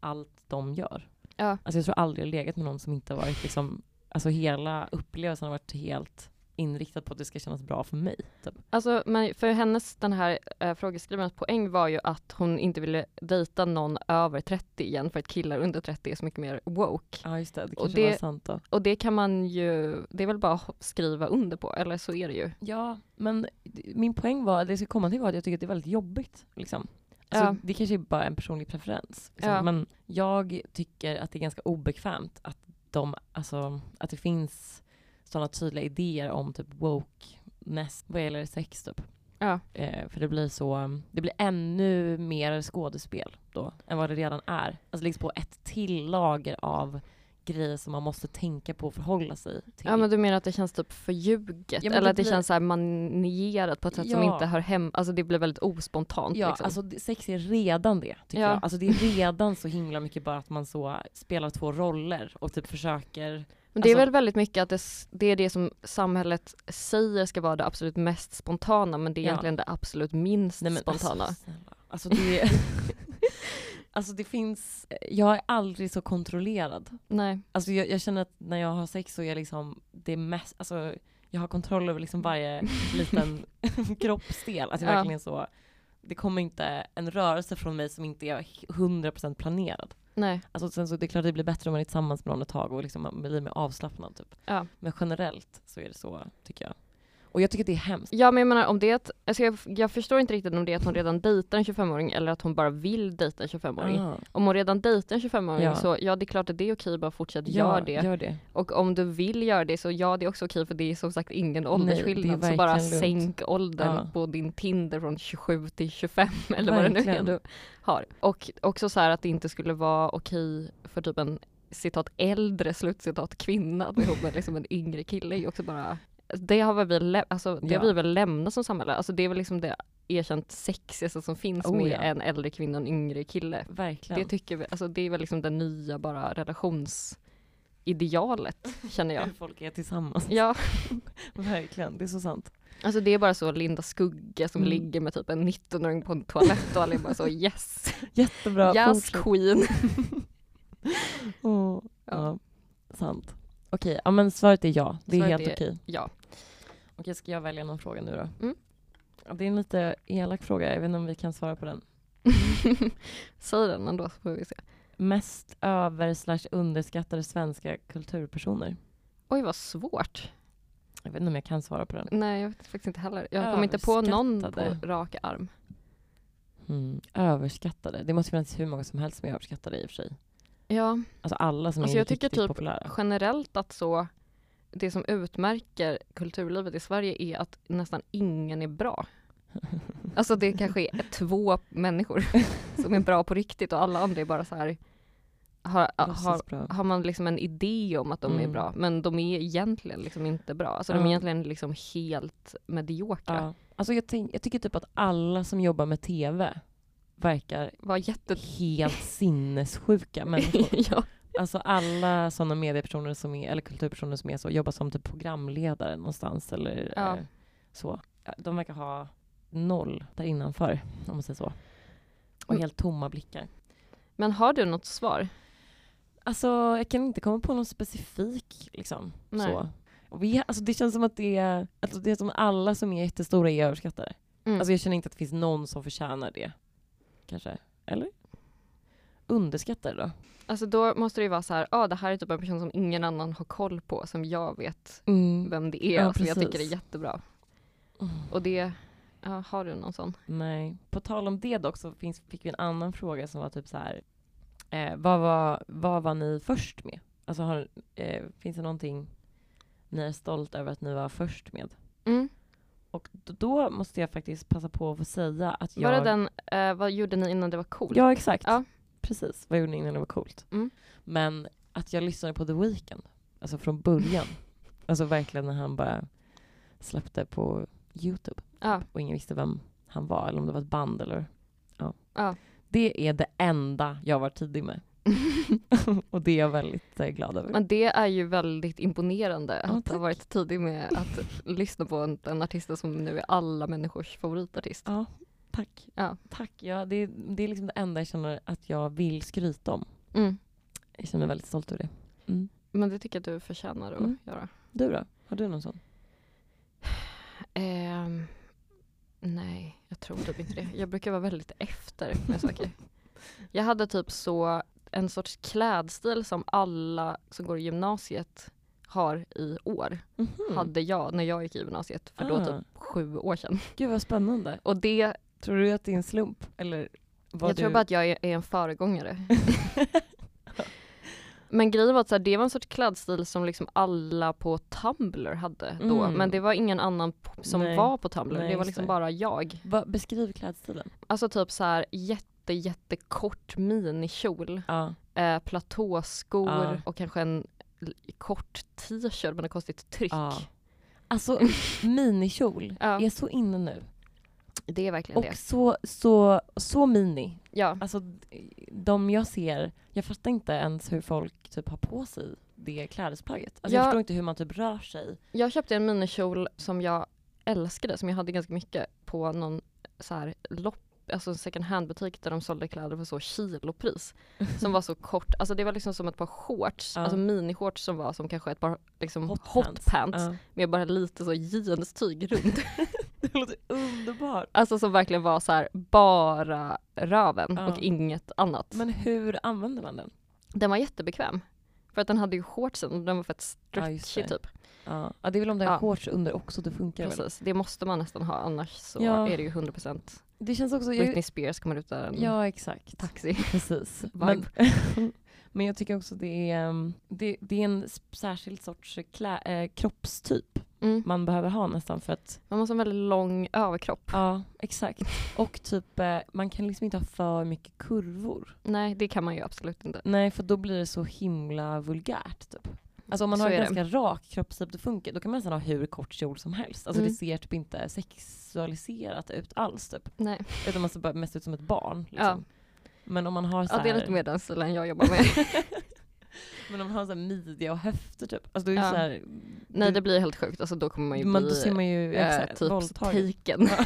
B: allt de gör.
A: Ja.
B: Alltså jag tror aldrig jag legat med någon som inte har varit liksom, alltså hela upplevelsen har varit helt inriktad på att det ska kännas bra för mig. Typ.
A: Alltså, men för hennes, den här äh, frågeskrivarens poäng var ju att hon inte ville dejta någon över 30 igen för att killar under 30 är så mycket mer woke.
B: Ja just det, det
A: Och
B: kanske
A: det-
B: var sant då.
A: Och det kan man ju, det är väl bara att skriva under på, eller så är det ju.
B: Ja, men min poäng var, det jag ska komma till var att jag tycker att det är väldigt jobbigt. Liksom. Alltså,
A: Ja.
B: Det kanske är bara en personlig preferens. Liksom.
A: Ja.
B: Men jag tycker att det är ganska obekvämt att, de, alltså, att det finns sådana tydliga idéer om typ wokeness vad gäller sex typ.
A: Ja.
B: Eh, för det blir så, det blir ännu mer skådespel då än vad det redan är. Alltså läggs på ett till lager av grejer som man måste tänka på och förhålla sig till.
A: Ja men du menar att det känns typ förljuget?
B: Ja,
A: eller
B: det
A: att det
B: blir-
A: känns så här manierat på ett sätt som
B: Ja.
A: inte hör hem, alltså det blir väldigt ospontant
B: Ja,
A: liksom.
B: alltså sex är redan det tycker
A: Ja.
B: jag. Alltså det är redan så himla mycket bara att man så spelar två roller och typ försöker
A: Men det är
B: Alltså-
A: väl väldigt mycket att det, det är det som samhället säger ska vara det absolut mest spontana men det är
B: Ja.
A: egentligen det absolut minst
B: Nej men
A: spontana.
B: alltså. Alltså det Alltså det finns, jag är aldrig så kontrollerad.
A: Nej.
B: Alltså jag, jag känner att när jag har sex så är jag liksom det mest, alltså jag har kontroll över liksom varje liten kroppsdel. Alltså jag
A: Ja.
B: verkligen så, det kommer inte en rörelse från mig som inte är 100% planerad.
A: Nej.
B: Alltså sen så det är klart det blir bättre om man är tillsammans med någon ett tag och liksom man blir mer avslappnad typ.
A: Ja.
B: Men generellt så är det så tycker jag. Och jag tycker det är hemskt.
A: Ja men jag menar om det att, alltså jag, jag förstår inte riktigt om det är att hon redan dejtar en 25-åring eller att hon bara vill dejta en 25-åring.
B: Ah.
A: Om hon redan dejtar en 25-åring
B: Ja.
A: så ja det är klart att det är okej bara fortsätt
B: Ja,
A: gör det.
B: Gör det.
A: Och om du vill göra det så ja det är också okej för det är som sagt ingen åldersskillnad.
B: är
A: så bara
B: verkligen lugnt.
A: sänk åldern
B: Ja.
A: på din Tinder från 27 till 25 eller vad det nu är
B: Verkligen.
A: du har. Och också så här att det inte skulle vara okej för typ en citat äldre slutcitat kvinna att ihop med liksom en yngre kille är ju också bara det har väl vi, lä- alltså, det
B: Ja.
A: har vi väl lämnat som samhälle. Alltså det är väl liksom det erkänt sexigaste som finns
B: Oh,
A: med
B: ja.
A: en äldre kvinna och en yngre kille.
B: Verkligen.
A: Det tycker vi, alltså det är väl liksom det nya bara relationsidealet känner jag.
B: Hur folk är tillsammans.
A: Ja,
B: Verkligen, det är så sant.
A: alltså det är bara så Linda Skugge som
B: Mm.
A: ligger med typ en 19-åring på en toalett och alla är bara så yes,
B: Jättebra.
A: yes
B: fortsätt.
A: queen.
B: Åh,
A: Ja.
B: ja. sant. Okej, ja men svaret är ja. Det är
A: Svaret
B: helt
A: är-
B: okej.
A: Ja.
B: Okej, ska jag välja någon fråga nu då?
A: Mm.
B: Ja, Det är en lite elak fråga, jag vet inte om vi kan svara på den.
A: Säg den ändå så får vi se.
B: Mest över slash underskattade svenska kulturpersoner?
A: Oj vad svårt.
B: Jag vet inte om jag kan svara på den.
A: Nej jag vet faktiskt inte heller. Jag kommer inte på någon på rak arm.
B: Mm. Överskattade? Det måste finnas hur många som helst som är överskattade i och för sig.
A: Ja,
B: Alltså alla som
A: Alltså
B: är
A: jag tycker
B: riktigt
A: typ
B: populära.
A: generellt att så det som utmärker kulturlivet i Sverige är att nästan ingen är bra. Alltså det kanske är två människor som är bra på riktigt och alla andra är bara så här har, har, har man liksom en idé om att de är
B: Mm.
A: bra men de är egentligen liksom inte bra. Alltså de är egentligen liksom helt mediokra.
B: Ja. Alltså jag, tänk, jag tycker typ att alla som jobbar med TV verkar
A: Var jätte...
B: helt sinnessjuka människor.
A: ja.
B: Alltså alla sådana mediepersoner som är, eller kulturpersoner som är så, jobbar som typ programledare någonstans eller
A: Ja.
B: eh, så. De verkar ha noll där innanför, om man säger så. Och
A: Mm.
B: helt tomma blickar.
A: Men har du något svar?
B: Alltså jag kan inte komma på någon specifik liksom.
A: Nej.
B: Så. Och vi, alltså, det känns som att det är, alltså, det är som alla som är jättestora är överskattade.
A: Mm.
B: Alltså jag känner inte att det finns någon som förtjänar det. Kanske. Eller? Underskattade då?
A: Alltså då måste det ju vara så här, ja det här är typ en person som ingen annan har koll på, som jag vet vem det är,
B: Ja,
A: som jag tycker är jättebra.
B: Mm.
A: Och det, ja, har du någon sån?
B: Nej. På tal om det dock så finns, fick vi en annan fråga som var typ så här. Eh, vad, var, vad var ni först med? Alltså har, eh, finns det någonting ni är stolt över att ni var först med?
A: Mm.
B: Och då måste jag faktiskt passa på att få säga att jag...
A: Var det den, eh, vad gjorde ni innan det var coolt?
B: Ja, exakt.
A: Ja.
B: Precis. Vad gjorde ni innan det var coolt?
A: Mm.
B: Men att jag lyssnade på The Weeknd, alltså från början. alltså verkligen när han bara släppte på Youtube
A: Ja.
B: och ingen visste vem han var eller om det var ett band eller... Ja.
A: Ja.
B: Det är det enda jag var tidig med. och det är jag väldigt eh, glad över.
A: Men det är ju väldigt imponerande
B: Ja,
A: att ha
B: tack.
A: varit tidig med att lyssna på en, en artist som nu är alla människors favoritartist.
B: Ja, tack.
A: Ja.
B: Tack. Ja, det, det är liksom det enda jag känner att jag vill skryta om.
A: Mm.
B: Jag känner mig väldigt stolt över det. Mm.
A: Men det tycker jag att du förtjänar att
B: Mm.
A: göra.
B: Du då? Har du någon sån?
A: Ehm, nej, jag tror typ inte det. Jag brukar vara väldigt efter med saker. Jag hade typ så en sorts klädstil som alla som går i gymnasiet har i år.
B: Mhm.
A: Hade jag när jag gick i gymnasiet för då
B: Ah.
A: typ sju år sedan.
B: Gud vad spännande.
A: Och det,
B: Tror du att det är en slump? Eller
A: jag
B: du...
A: tror bara att jag är, är en föregångare. Men grejen var att så här, det var en sorts klädstil som liksom alla på Tumblr hade då.
B: Mm.
A: Men det var ingen annan som
B: Nej.
A: var på Tumblr.
B: Nej,
A: det var liksom bara jag.
B: Va, beskriv klädstilen.
A: Alltså typ så här jätte, jättekort minikjol,
B: Ja.
A: eh, platåskor
B: Ja.
A: och kanske en kort t-shirt med ett konstigt tryck.
B: Ja. Alltså minikjol
A: Ja.
B: är så inne nu.
A: Det är verkligen
B: Och
A: det.
B: så, så, så mini.
A: Ja.
B: Alltså de jag ser, jag fattar inte ens hur folk typ har på sig det klädesplagget. Alltså jag
A: Ja.
B: förstår inte hur man typ rör sig.
A: Jag köpte en minikjol som jag älskade, som jag hade ganska mycket på någon så här lopp, alltså en second hand butik där de sålde kläder för så kilopris. Som var så kort, alltså det var liksom som ett par shorts,
B: Ja.
A: alltså minishorts som var som kanske ett par liksom hot,
B: Hot Ja.
A: med bara lite så jeanstyg runt.
B: Det låter underbart.
A: alltså som verkligen var så här bara röven
B: Ja.
A: och inget annat.
B: Men hur använder man den?
A: Den var jättebekväm. För att den hade ju shortsen och den var fett
B: det.
A: typ.
B: Ja. ja, det är väl om det är
A: Ja.
B: shorts under också, det funkar väl.
A: Precis, det måste man nästan ha annars så
B: Ja.
A: är det ju 100%
B: Det känns också... Jag,
A: Britney Spears kommer ut där en
B: ja, exakt.
A: taxi.
B: Precis. Men, men jag tycker också det är, um, det, det är en särskild sorts klä, eh, kroppstyp
A: Mm.
B: man behöver ha nästan för att
A: Man måste ha en väldigt lång överkropp.
B: Ja, exakt. Och typ, eh, man kan liksom inte ha för mycket kurvor.
A: Nej, det kan man ju absolut inte.
B: Nej, för då blir det så himla vulgärt typ. Alltså om man
A: Så
B: har en
A: är det.
B: ganska rak kroppstyp, det funkar, då kan man nästan ha hur kort kjol som helst. Alltså
A: Mm.
B: det ser typ inte sexualiserat ut alls typ.
A: Nej.
B: Utan man ser mest ut som ett barn. Liksom. Men om man har så
A: Ja, det är
B: här-
A: lite mer den stilen jag jobbar med.
B: Men om man har så här midja och höfter typ. Alltså då är
A: Ja.
B: så här,
A: Nej, det blir helt sjukt. Alltså då kommer man ju
B: man,
A: bli
B: då ser man ju exakt,
A: typ
B: våldtagen.
A: taken.
B: Ja.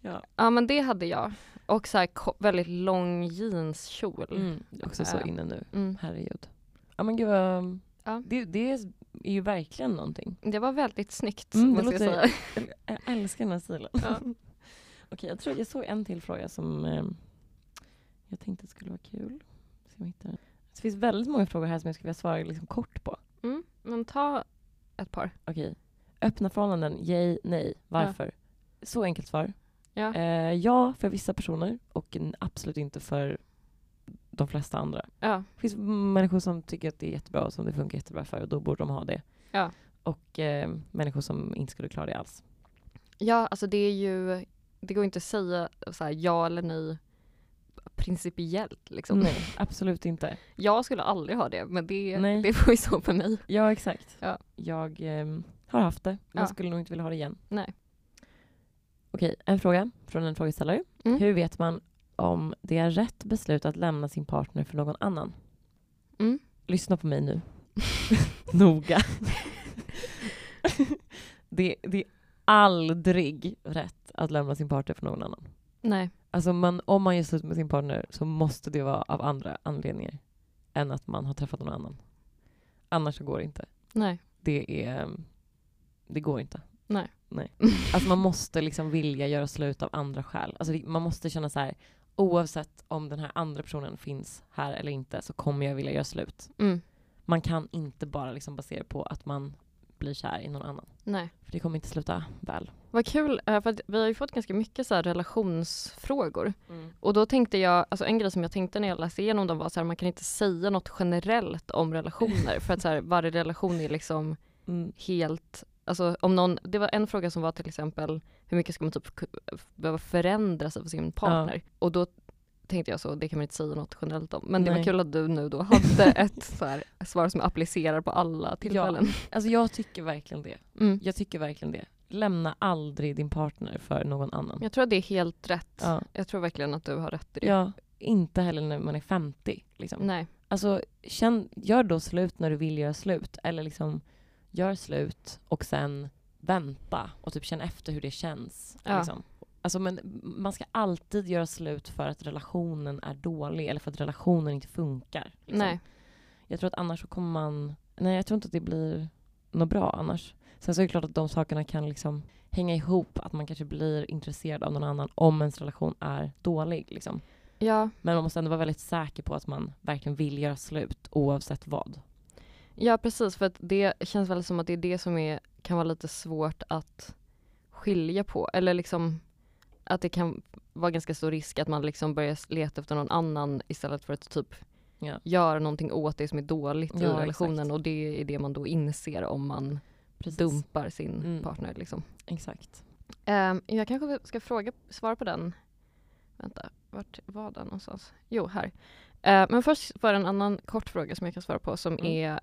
B: Ja.
A: Ja, men det hade jag. Och så här väldigt lång jeanskjol.
B: Mm, också så
A: Ja.
B: inne nu.
A: Mm.
B: Herregud. Ja men gud vad,
A: Ja.
B: det, det är ju verkligen någonting.
A: Det var väldigt snyggt,
B: Mm, det låter-
A: säga.
B: Jag älskar den här stilen.
A: Ja.
B: Okej, jag tror jag såg en till fråga som eh, jag tänkte skulle vara kul. Se om. Det finns väldigt många frågor här som jag skulle vilja svara liksom kort på.
A: Mm. Men ta ett par.
B: Okej. Öppna förhållanden, yay, nej, varför? Så enkelt svar.
A: Ja.
B: Eh, ja, för vissa personer och absolut inte för de flesta andra.
A: Ja.
B: Det finns människor som tycker att det är jättebra och som det funkar jättebra för och då borde de ha det.
A: Ja.
B: Och eh, människor som inte skulle klara det alls.
A: Ja, alltså det är ju, det går inte att säga så här, ja eller nej principiellt liksom.
B: Nej, absolut inte.
A: Jag skulle aldrig ha det, men det,
B: Nej.
A: det får ju stå för mig.
B: Ja, exakt.
A: Ja.
B: Jag eh, har haft det, men
A: Ja.
B: skulle nog inte vilja ha det igen.
A: Nej.
B: Okej, en fråga från en frågeställare.
A: Mm.
B: Hur vet man om det är rätt beslut att lämna sin partner för någon annan?
A: Mm.
B: Lyssna på mig nu. Noga. det, det är aldrig rätt att lämna sin partner för någon annan.
A: Nej.
B: Alltså man, om man gör slut med sin partner så måste det vara av andra anledningar än att man har träffat någon annan. Annars så går det inte.
A: Nej.
B: Det är... Det går inte.
A: Nej.
B: Nej. Alltså man måste liksom vilja göra slut av andra skäl. Alltså det, man måste känna så här, oavsett om den här andra personen finns här eller inte så kommer jag vilja göra slut.
A: Mm.
B: Man kan inte bara liksom basera på att man blir kär i någon annan.
A: Nej.
B: För det kommer inte sluta väl.
A: Vad kul, eh, för att vi har ju fått ganska mycket så här relationsfrågor. Och då tänkte jag, alltså en grej som jag tänkte när jag läste igenom dem var så här, man kan inte säga något generellt om relationer för att så här, varje relation är liksom
B: Mm.
A: helt, alltså om någon, det var en fråga som var till exempel hur mycket ska man typ behöva förändra sig för sin partner? Och då tänkte jag så, det kan man inte säga något generellt om. Men det var
B: Nej.
A: kul att du nu då hade ett så här, svar som applicerar på alla tillfällen.
B: Alltså jag tycker verkligen det.
A: Mm.
B: Jag tycker verkligen det. Lämna aldrig din partner för någon annan.
A: Jag tror att det är helt rätt.
B: Ja.
A: Jag tror verkligen att du har rätt i det.
B: Ja, inte heller när man är 50. Liksom.
A: Nej.
B: Alltså, känn, gör då slut när du vill göra slut. Eller liksom, gör slut och sen vänta och typ känn efter hur det känns.
A: Ja.
B: Liksom. Alltså, men man ska alltid göra slut för att relationen är dålig eller för att relationen inte funkar. Liksom.
A: Nej.
B: Jag tror att annars så kommer man... Nej, jag tror inte att det blir något bra annars. Sen så är det klart att de sakerna kan liksom hänga ihop. Att man kanske blir intresserad av någon annan om ens relation är dålig. Liksom.
A: Ja,
B: Men man måste ändå vara väldigt säker på att man verkligen vill göra slut oavsett vad.
A: Ja precis, för att det känns väl som att det är det som är, kan vara lite svårt att skilja på. Eller liksom att det kan vara ganska stor risk att man liksom börjar leta efter någon annan istället för att typ
B: Ja.
A: göra någonting åt det som är dåligt i
B: Ja,
A: relationen.
B: exakt.
A: Och det är det man då inser om man dumpar sin
B: Mm.
A: partner. Liksom.
B: Exakt.
A: Ehm, jag kanske ska fråga, svara på den. Vänta, vart var den någonstans? Jo, här. Eh, men först var det en annan kort fråga som jag kan svara på som
B: Mm.
A: är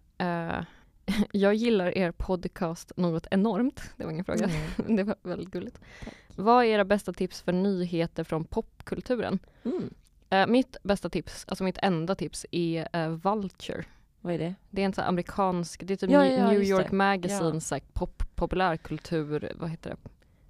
A: eh, Jag gillar er podcast något enormt. Det var ingen fråga.
B: Mm.
A: det var väldigt gulligt.
B: Tack.
A: Vad är era bästa tips för nyheter från popkulturen?
B: Mm.
A: Eh, mitt bästa tips, alltså mitt enda tips, är eh, Vulture.
B: Vad är det?
A: Det är en här amerikansk, det är typ
B: Ja,
A: New-
B: ja,
A: New York
B: det.
A: Magazine,
B: Ja.
A: så pop, populärkultur, vad heter det?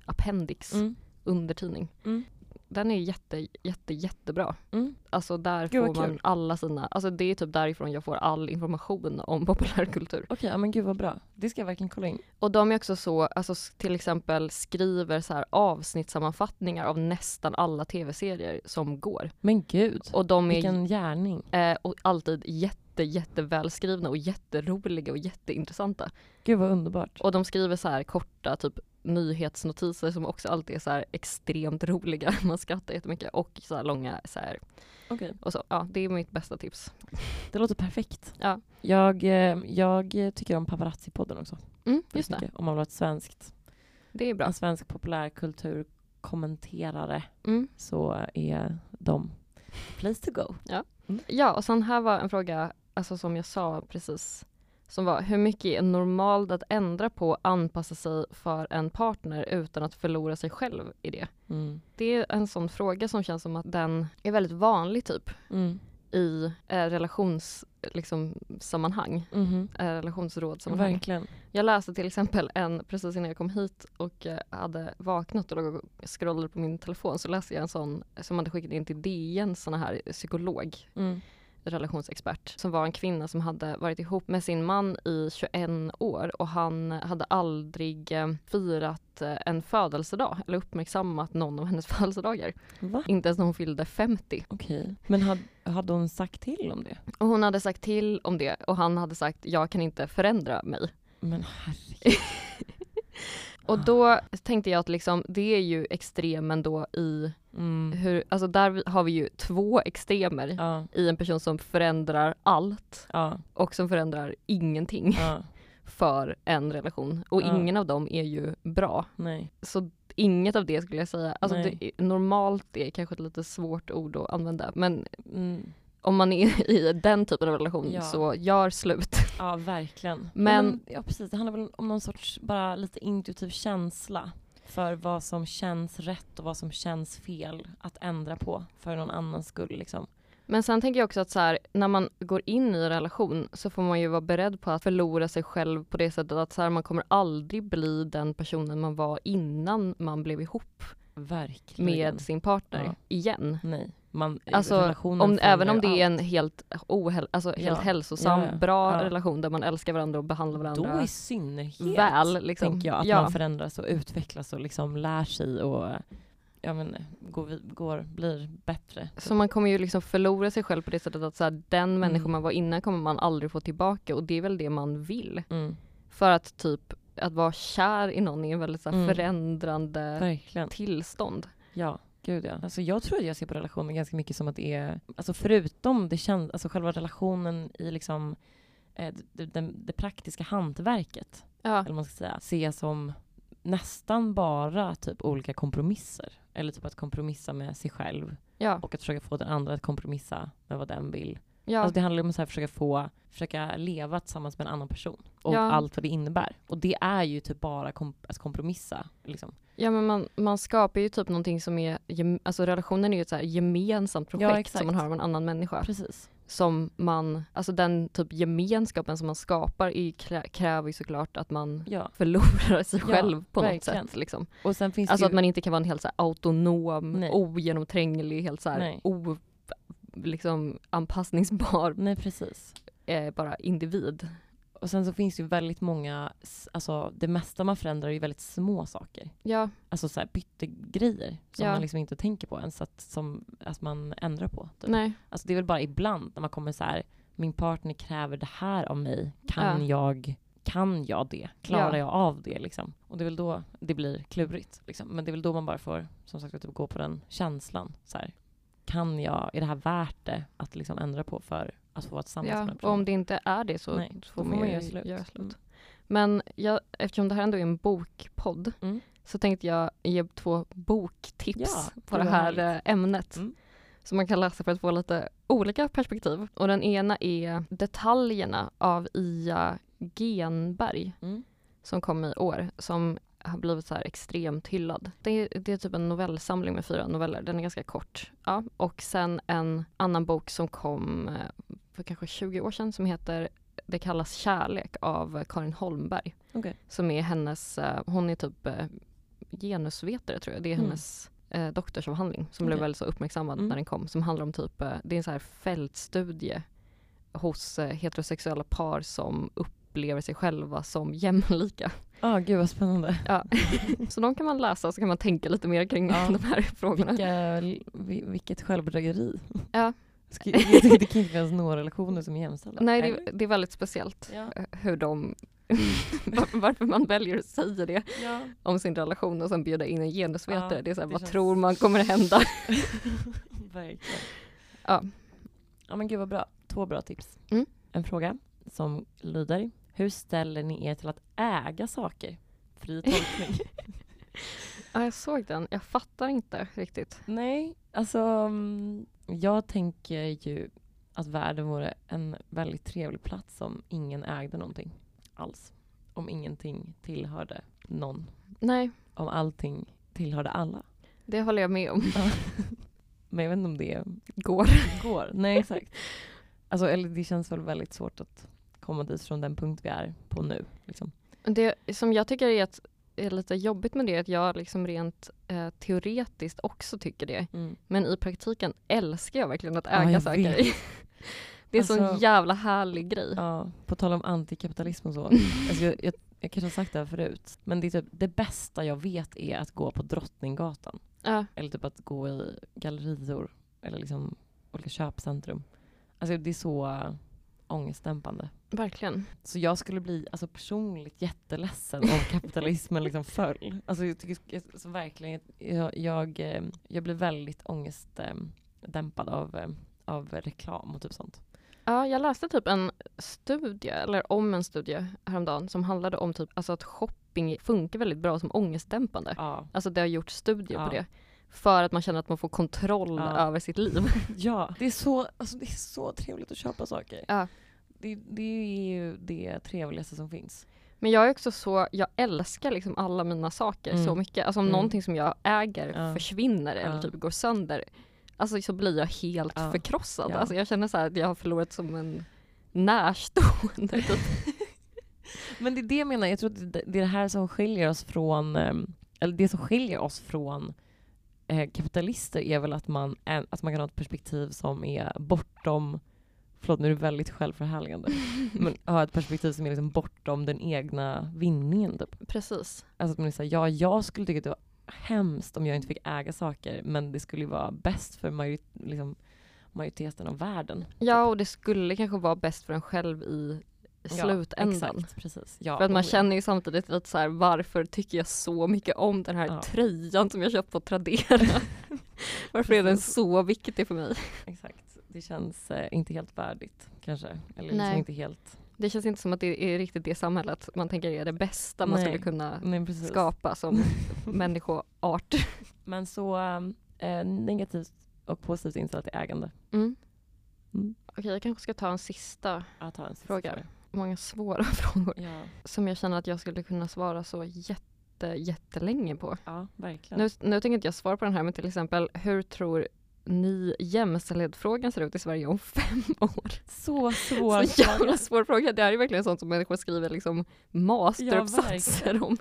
A: Appendix,
B: Mm.
A: undertidning.
B: Mm.
A: Den är jätte, jätte, jättebra.
B: Mm.
A: Alltså där
B: Gud,
A: får man
B: kul.
A: alla sina, alltså det är typ därifrån jag får all information om populärkultur.
B: Okej, ja, men gud vad bra. Det ska jag verkligen kolla in.
A: Och de är också så, alltså till exempel skriver så här avsnittssammanfattningar av nästan alla tv-serier som går.
B: Men gud,
A: Och de är
B: vilken gärning.
A: eh, och alltid jätte, jättevälskrivna och jätteroliga och jätteintressanta.
B: Gud vad underbart.
A: Och de skriver så här korta typ nyhetsnotiser som också alltid är så extremt roliga. Man skrattar jättemycket och så långa så här
B: Okej,
A: och så. Ja, det är mitt bästa tips.
B: det låter perfekt.
A: Ja.
B: Jag, eh, jag tycker om Paparazzi-podden också.
A: Mm, just det.
B: Om man vill ha ett svenskt,
A: Det är bra.
B: en svensk populärkulturkommenterare
A: Mm.
B: så är de place to go.
A: Ja, och sen här var en fråga, alltså som jag sa precis, som var hur mycket är normalt att ändra på och anpassa sig för en partner utan att förlora sig själv i det?
B: Mm.
A: Det är en sån fråga som känns som att den är väldigt vanlig typ
B: Mm.
A: i eh, relations, liksom, sammanhang,
B: Mhm.
A: eh, relationsrådssammanhang.
B: Verkligen.
A: Jag läste till exempel en, precis innan jag kom hit och eh, hade vaknat och låg och scrollade på min telefon så läste jag en sån som hade skickat in till DN, sån här psykolog
B: Mm.
A: Relationsexpert som var en kvinna som hade varit ihop med sin man i 21 år och han hade aldrig eh, firat eh, en födelsedag eller uppmärksammat någon av hennes födelsedagar.
B: Va?
A: Inte ens när hon fyllde 50.
B: Okej. Men hade, hade hon sagt till om det?
A: Och hon hade sagt till om det och han hade sagt jag kan inte förändra mig.
B: Men herregud.
A: Och då tänkte jag att liksom, det är ju extremen då i
B: Mm.
A: hur, alltså där har vi ju två extremer
B: Ja,
A: i en person som förändrar allt
B: ja,
A: och som förändrar ingenting.
B: ja.
A: för en relation och ingen av dem är ju bra.
B: Nej.
A: Så inget av det skulle jag säga, alltså det, normalt är kanske ett lite svårt ord att använda men
B: Mm.
A: om man är i den typen av relation
B: Ja.
A: så gör slut.
B: Ja, verkligen.
A: Men-
B: ja, ja, precis. Det handlar väl om någon sorts bara lite intuitiv känsla för vad som känns rätt och vad som känns fel att ändra på för någon annans skull. Liksom.
A: Men sen tänker jag också att så här, när man går in i en relation så får man ju vara beredd på att förlora sig själv på det sättet att så här, man kommer aldrig bli den personen man var innan man blev ihop
B: Verkligen.
A: med sin partner
B: Ja.
A: igen.
B: Nej. Man,
A: Alltså, Om, även om det är en helt, ohäl, alltså helt
B: Ja.
A: hälsosam,
B: Ja, ja.
A: bra relation där man älskar varandra och behandlar
B: Då
A: varandra
B: i synnerhet
A: väl. Liksom.
B: tänker jag att man förändras och utvecklas och liksom lär sig och ja, men, går, går, blir bättre.
A: Så man kommer ju liksom förlora sig själv på det sättet att så här, den människa
B: Mm.
A: man var innan kommer man aldrig få tillbaka och det är väl det man vill.
B: Mm.
A: För att typ att vara kär i någon är en väldigt så här,
B: Mm.
A: förändrande
B: Verkligen.
A: tillstånd.
B: Ja, gud ja. Alltså jag tror att jag ser på relationen ganska mycket som att det är, alltså förutom det känns, alltså själva relationen i liksom eh, det, det, det praktiska hantverket,
A: Ja,
B: eller man ska säga, jag som nästan bara typ olika kompromisser. Eller typ att kompromissa med sig själv
A: ja,
B: och att försöka få den andra att kompromissa med vad den vill.
A: Ja.
B: Alltså det handlar om att försöka få, försöka leva tillsammans med en annan person. Och
A: Ja.
B: allt vad det innebär. Och det är ju typ bara kom, att kompromissa. Liksom.
A: ja men man, man skapar ju typ någonting som är, alltså relationen är ju ett så gemensamt projekt
B: exakt.
A: som man har med en annan människa.
B: Precis.
A: Som man, alltså den typ gemenskapen som man skapar är, krä, kräver ju såklart att man
B: Ja.
A: förlorar sig
B: Ja,
A: själv på något
B: verkligen.
A: sätt. Liksom.
B: Och sen finns
A: Alltså
B: det
A: att
B: ju,
A: man inte kan vara en helt så autonom,
B: Nej.
A: ogenomtränglig, helt så här liksom anpassningsbar
B: Nej precis.
A: eh, bara individ.
B: Och sen så finns det ju väldigt många, alltså det mesta man förändrar är ju väldigt små saker.
A: Ja,
B: Alltså så här byttegrejer som
A: Ja.
B: man liksom inte tänker på ens att, som, att man ändrar på. Typ.
A: nej,
B: Alltså det är väl bara ibland när man kommer så här, min partner kräver det här av mig, kan
A: Ja.
B: jag kan jag det? Klarar
A: Ja.
B: jag av det? Liksom? Och det är väl då det blir klurigt. Liksom. Men det är väl då man bara får som sagt, typ, gå på den känslan. Så här, kan jag, är det här värt det att liksom ändra på för att få vara tillsammans med
A: ja.
B: den
A: och om
B: personen?
A: det inte är det så
B: Nej,
A: får man, ju göra slut.
B: Mm.
A: Men jag, eftersom det här ändå är en bokpodd
B: Mm.
A: så tänkte jag ge två boktips
B: Ja,
A: på det här
B: härligt.
A: eh, ämnet.
B: Mm.
A: Som man kan läsa för att få lite olika perspektiv. Och den ena är Detaljerna av Ia Genberg
B: Mm.
A: som kom i år som har blivit så här extremt hyllad. Det är, det är typ en novellsamling med fyra noveller, den är ganska kort. Ja. Och sen en annan bok som kom eh, för kanske 20 år sedan som heter Det kallas kärlek av Karin Holmberg.
B: Okej.
A: Som är hennes, eh, hon är typ eh, genusvetare tror jag, det är
B: Mm.
A: hennes eh, doktorsavhandling som blev
B: Okej.
A: väldigt så uppmärksammad
B: Mm.
A: när den kom. Som handlar om typ, det är en så här fältstudie hos heterosexuella par som upplever sig själva som jämlika.
B: Ah, gud vad spännande.
A: Ja. så de kan man läsa och så kan man tänka lite mer kring
B: Ja.
A: de här frågorna.
B: Vilka, vi- vilket självbedrägeri.
A: Ja.
B: Det kan inte finnas några relationer som är jämställda.
A: Nej, det, det är väldigt speciellt
B: Ja.
A: eh, hur de var- varför man väljer att säga det
B: Ja.
A: om sin relation och sen bjuda in en genusvetare.
B: Ja,
A: det är så här,
B: det
A: vad
B: känns-
A: tror man kommer hända?
B: Verkligen.
A: Ja.
B: Ja men gud vad bra. Två bra tips.
A: Mm.
B: En fråga som lyder. Hur ställer ni er till att äga saker? Fri tolkning.
A: Ja, jag såg den. Jag fattar inte riktigt.
B: Nej, alltså mm, jag tänker ju att världen vore en väldigt trevlig plats om ingen ägde någonting alls. Om ingenting tillhörde någon.
A: Nej,
B: Om allting tillhörde alla.
A: det håller jag med om.
B: Men jag vet inte om det
A: Går.
B: går. Nej, exakt. Alltså, eller det känns väl väldigt svårt att komma dit från den punkt vi är på nu. Liksom.
A: Det som jag tycker är, att, är lite jobbigt med det är att jag liksom rent eh, teoretiskt också tycker det. Men i praktiken älskar jag verkligen att
B: Ja,
A: äga
B: jag
A: saker. Det är så en
B: Alltså-
A: jävla härlig grej.
B: Ja, på tal om antikapitalism och så. Alltså jag, jag, jag kanske har sagt det här förut. Men det, är typ, det bästa jag vet är att gå på Drottninggatan.
A: Ja,
B: Eller typ att gå i gallerior. Eller liksom olika köpcentrum. Alltså det är så ångestdämpande.
A: verkligen.
B: Så jag skulle bli alltså, personligt jätteledsen om kapitalismen liksom föll. Alltså jag tycker alltså, verkligen, jag, jag, eh, jag blir väldigt ångestdämpad av, eh, av reklam och typ sånt.
A: Ja, jag läste typ en studie, eller om en studie häromdagen som handlade om typ, alltså att shopping funkar väldigt bra som ångestdämpande.
B: Ja.
A: Alltså det har gjort studier
B: Ja.
A: på det. För att man känner att man får kontroll
B: Ja.
A: över sitt liv.
B: Ja, det är, så, alltså det är så trevligt att köpa saker.
A: Ja.
B: Det, det är ju det trevligaste som finns.
A: Men jag är också så, jag älskar liksom alla mina saker
B: Mm.
A: så mycket. Alltså om
B: Mm.
A: någonting som jag äger
B: Ja.
A: försvinner
B: Ja.
A: eller typ går sönder. Alltså så blir jag helt
B: Ja.
A: förkrossad.
B: Ja.
A: Alltså jag känner så här att jag har förlorat som en närstående. Typ.
B: Men det är det jag menar, jag tror att det det är det här som skiljer oss från, ehm, eller det som skiljer oss från eh, kapitalister är väl att man, att man kan ha ett perspektiv som är bortom, förlåt nu är det väldigt självförhärligande, men ha ett perspektiv som är liksom bortom den egna vinningen. Typ.
A: Precis.
B: Alltså att man här, ja jag skulle tycka att det var hemskt om jag inte fick äga saker men det skulle ju vara bäst för majori- liksom, majoriteten av världen.
A: Ja och det skulle kanske vara bäst för en själv i slutändan.
B: Exakt, precis. Ja,
A: För att man
B: ja.
A: känner ju samtidigt lite så här, varför tycker jag så mycket om den här
B: Ja.
A: tröjan som jag köpt på Tradera? varför är den så viktig för mig?
B: Exakt. Det känns eh, inte helt värdigt kanske. Eller liksom inte helt...
A: Det känns inte som att det är riktigt det samhället man tänker är det bästa man
B: Nej.
A: skulle kunna
B: Nej,
A: skapa som människoart.
B: Men så eh, negativt och positivt inställd till ägande.
A: Mm.
B: Mm.
A: Okej, jag kanske ska ta en sista,
B: Jag tar en sista
A: Fråga. Många svåra frågor
B: Ja,
A: som jag känner att jag skulle kunna svara så jätte, jättelänge på.
B: ja verkligen.
A: Nu, nu tänker inte jag svara på den här, men till exempel hur tror ni jämställdhetsfrågan ser ut i Sverige om fem år?
B: Så svår
A: Så jävla svår fråga. Det här är verkligen sånt som människor skriver liksom masteruppsatser
B: verkligen.
A: om.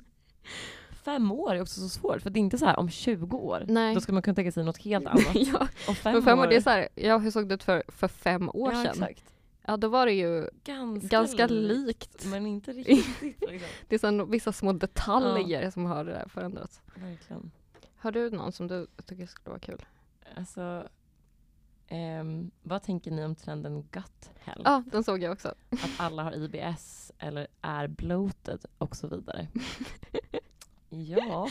B: Fem år är också så svårt för det är inte så här om 20 år.
A: Nej.
B: Då ska man kunna tänka sig något helt annat.
A: ja,
B: Om fem,
A: fem år, det är så här, ja, hur såg det ut för, för fem år
B: ja,
A: sedan?
B: exakt.
A: Ja, då var det ju
B: Ganska,
A: ganska likt.
B: Men inte riktigt. liksom.
A: Det är så vissa små detaljer som har eh, förändrats.
B: Verkligen.
A: Har du någon som du tycker skulle vara kul?
B: Alltså, ehm, vad tänker ni om trenden gut health?
A: Ja, den såg jag också.
B: Att alla har IBS eller är bloated och så vidare. ja,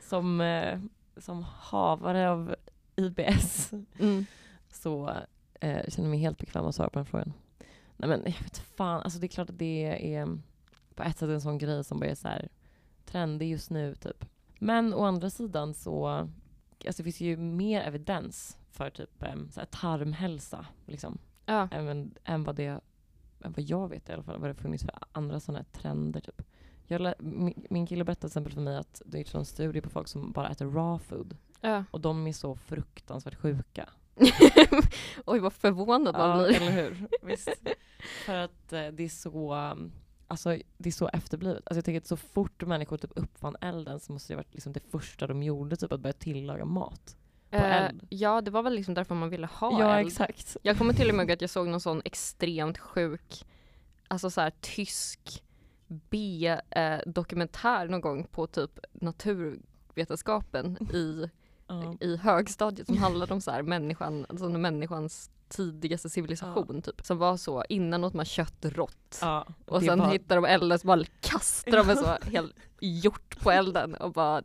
B: som, eh, som havare av IBS
A: Mm.
B: så eh, känner jag mig helt bekväm att svara på den frågan. Nej men jag vet fan, alltså det är klart att det är på ett sätt en sån grej som är så här trendig just nu typ. Men å andra sidan så, alltså det finns ju mer evidens för typ em, så här tarmhälsa liksom.
A: Ja.
B: Även, än vad det, än vad jag vet i alla fall, vad det funnits för andra sådana här trender typ. Lä- min, min kille berättade till exempel för mig att det är en studie på folk som bara äter raw food.
A: ja.
B: Och de är så fruktansvärt sjuka.
A: Oj vad förvånad man
B: Ja,
A: blir.
B: eller hur? Visst. För att eh, det är så Alltså det är så efterblivet. Alltså jag tänker att så fort människor typ uppfann elden så måste det varit liksom det första de gjorde, typ att börja tillaga mat.
A: Eh,
B: eld.
A: ja det var väl liksom därför man ville ha
B: ja
A: eld.
B: exakt.
A: Jag kommer till och med ihåg att jag såg någon sån extremt sjuk, alltså så här tysk B-dokumentär någon gång på typ naturvetenskapen i,
B: Ja.
A: i högstadiet som handlade om så här människan, alltså människans tidigaste civilisation typ. Som var så, innan åt man kött rått.
B: Ja,
A: Och sen
B: var
A: hittade de elden så bara kastade de en så hel hjort på elden och bara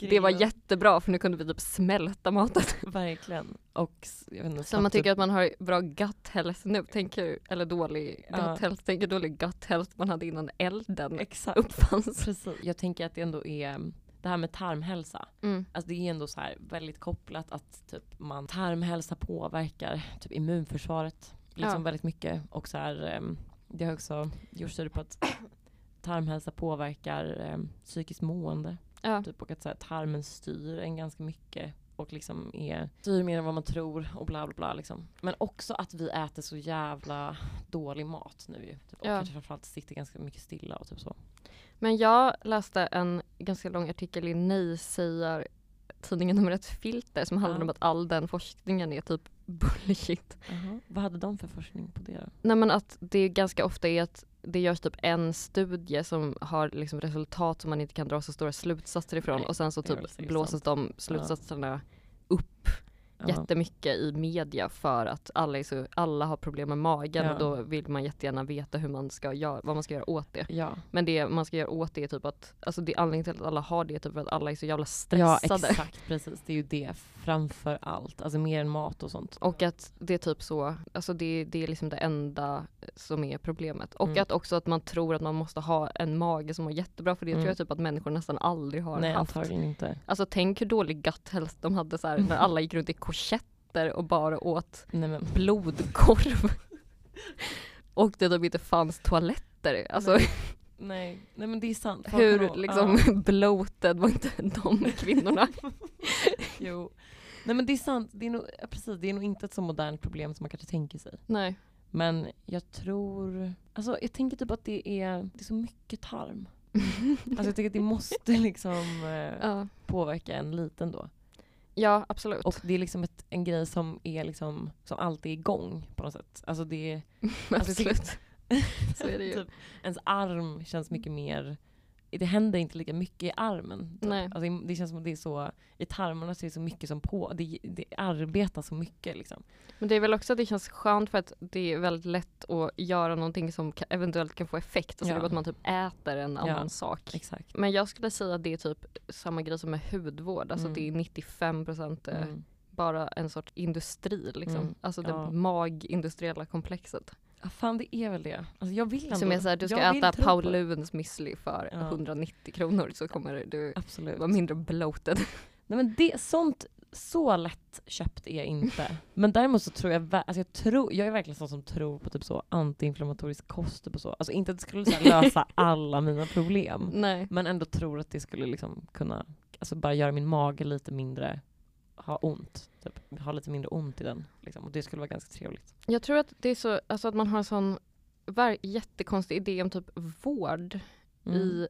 A: det var jättebra för nu kunde vi typ smälta maten.
B: Verkligen. Och jag vet inte,
A: Så man
B: typ-
A: tycker att man har bra gut health nu, tänker, eller dålig gut
B: Ja.
A: health, tänker dålig gut health man hade innan elden
B: Exakt.
A: uppfanns.
B: Precis. Jag tänker att det ändå är det här med tarmhälsa.
A: Mm.
B: Alltså det är ändå så här väldigt kopplat att typ man tarmhälsa påverkar typ immunförsvaret liksom
A: Ja.
B: väldigt mycket. Och så här, ehm, det har också gjorts studier på att tarmhälsa påverkar um, psykiskt mående.
A: Ja.
B: Typ, och att så här, tarmen styr en ganska mycket och liksom är, styr mer än vad man tror och bla bla bla. Liksom. Men också att vi äter så jävla dålig mat nu ju. Typ, och
A: Ja.
B: kanske framförallt sitter ganska mycket stilla och typ så.
A: Men jag läste en ganska lång artikel i Nej-sägar tidningen nummer ett Filter som handlade
B: Ja.
A: om att all den forskningen är typ bullshit.
B: Vad hade de för forskning på det då?
A: Nej men att det ganska ofta är att det görs typ en studie som har liksom resultat som man inte kan dra så stora slutsatser ifrån
B: Nej,
A: och sen så typ blåses de slutsatserna upp
B: Ja.
A: jättemycket i media för att alla, är så, alla har problem med magen
B: Ja.
A: och då vill man jättegärna veta hur man ska göra, vad man ska göra åt det.
B: Ja.
A: Men det man ska göra åt det är typ att, alltså det anledningen till att alla har det är typ att alla är så jävla
B: Ja
A: stressade.
B: exakt, precis. Det är ju det framför allt. Alltså mer än mat och sånt.
A: Och att det är typ så, alltså det, det är liksom det enda som är problemet. Och
B: Mm.
A: att också att man tror att man måste ha en mage som mår jättebra för det
B: Mm.
A: tror jag typ att människor nästan aldrig har
B: Nej
A: haft.
B: antagligen inte.
A: Alltså tänk hur dålig gut health de hade så här, när alla gick runt i korsetter och bara åt
B: Nej
A: blodkorv. och det typ inte fanns toaletter. Alltså
B: Nej. nej. nej men det är sant. Folk
A: hur liksom
B: ja,
A: bloated var inte de kvinnorna?
B: jo. Nej men det är sant. Det är, nog, precis, det är nog inte ett så modernt problem som man kanske tänker sig.
A: Nej.
B: Men jag tror, alltså jag tänker typ att det är, det är så mycket tarm. Alltså jag tänker att det måste liksom eh,
A: ja.
B: påverka en liten då.
A: Ja, absolut.
B: Och det är liksom ett, en grej som är liksom, som alltid är igång på något sätt. Alltså det är, alltså,
A: absolut. Så är det ju.
B: typ, ens arm känns mycket mer, det händer inte lika mycket i armen. Typ.
A: Nej.
B: Alltså, det känns som att det är så, i tarmarna så är det så mycket som på, det, det arbetar så mycket liksom.
A: Men det är väl också att det känns skönt för att det är väldigt lätt att göra någonting som eventuellt kan få effekt. Alltså
B: Ja.
A: det är att man typ äter en
B: Ja.
A: annan sak.
B: Exakt.
A: Men jag skulle säga att det är typ samma grej som med hudvård. Alltså
B: Mm.
A: det är 95% eh,
B: Mm.
A: bara en sorts industri liksom.
B: Mm.
A: Alltså det
B: Ja.
A: magindustriella komplexet.
B: Ja, fan det är väl det. Alltså, jag vill ändå,
A: Som är såhär, du ska
B: jag
A: äta
B: tro på
A: Paul
B: det.
A: Luvens müsli för
B: Ja.
A: 190 kronor så kommer du
B: Absolut.
A: vara mindre bloated.
B: Nej men det, sånt, så lätt köpt är inte. Men däremot så tror jag, alltså jag, tror, jag är verkligen sån som tror på typ så antiinflammatorisk kost och så. Alltså inte att det skulle här lösa alla mina problem.
A: Nej.
B: Men ändå tror att det skulle liksom kunna, alltså bara göra min mage lite mindre, ha ont. Typ, ha lite mindre ont i den. Liksom. Och det skulle vara ganska trevligt.
A: Jag tror att det är så, alltså att man har en sån jättekonstig idé om typ vård
B: Mm.
A: i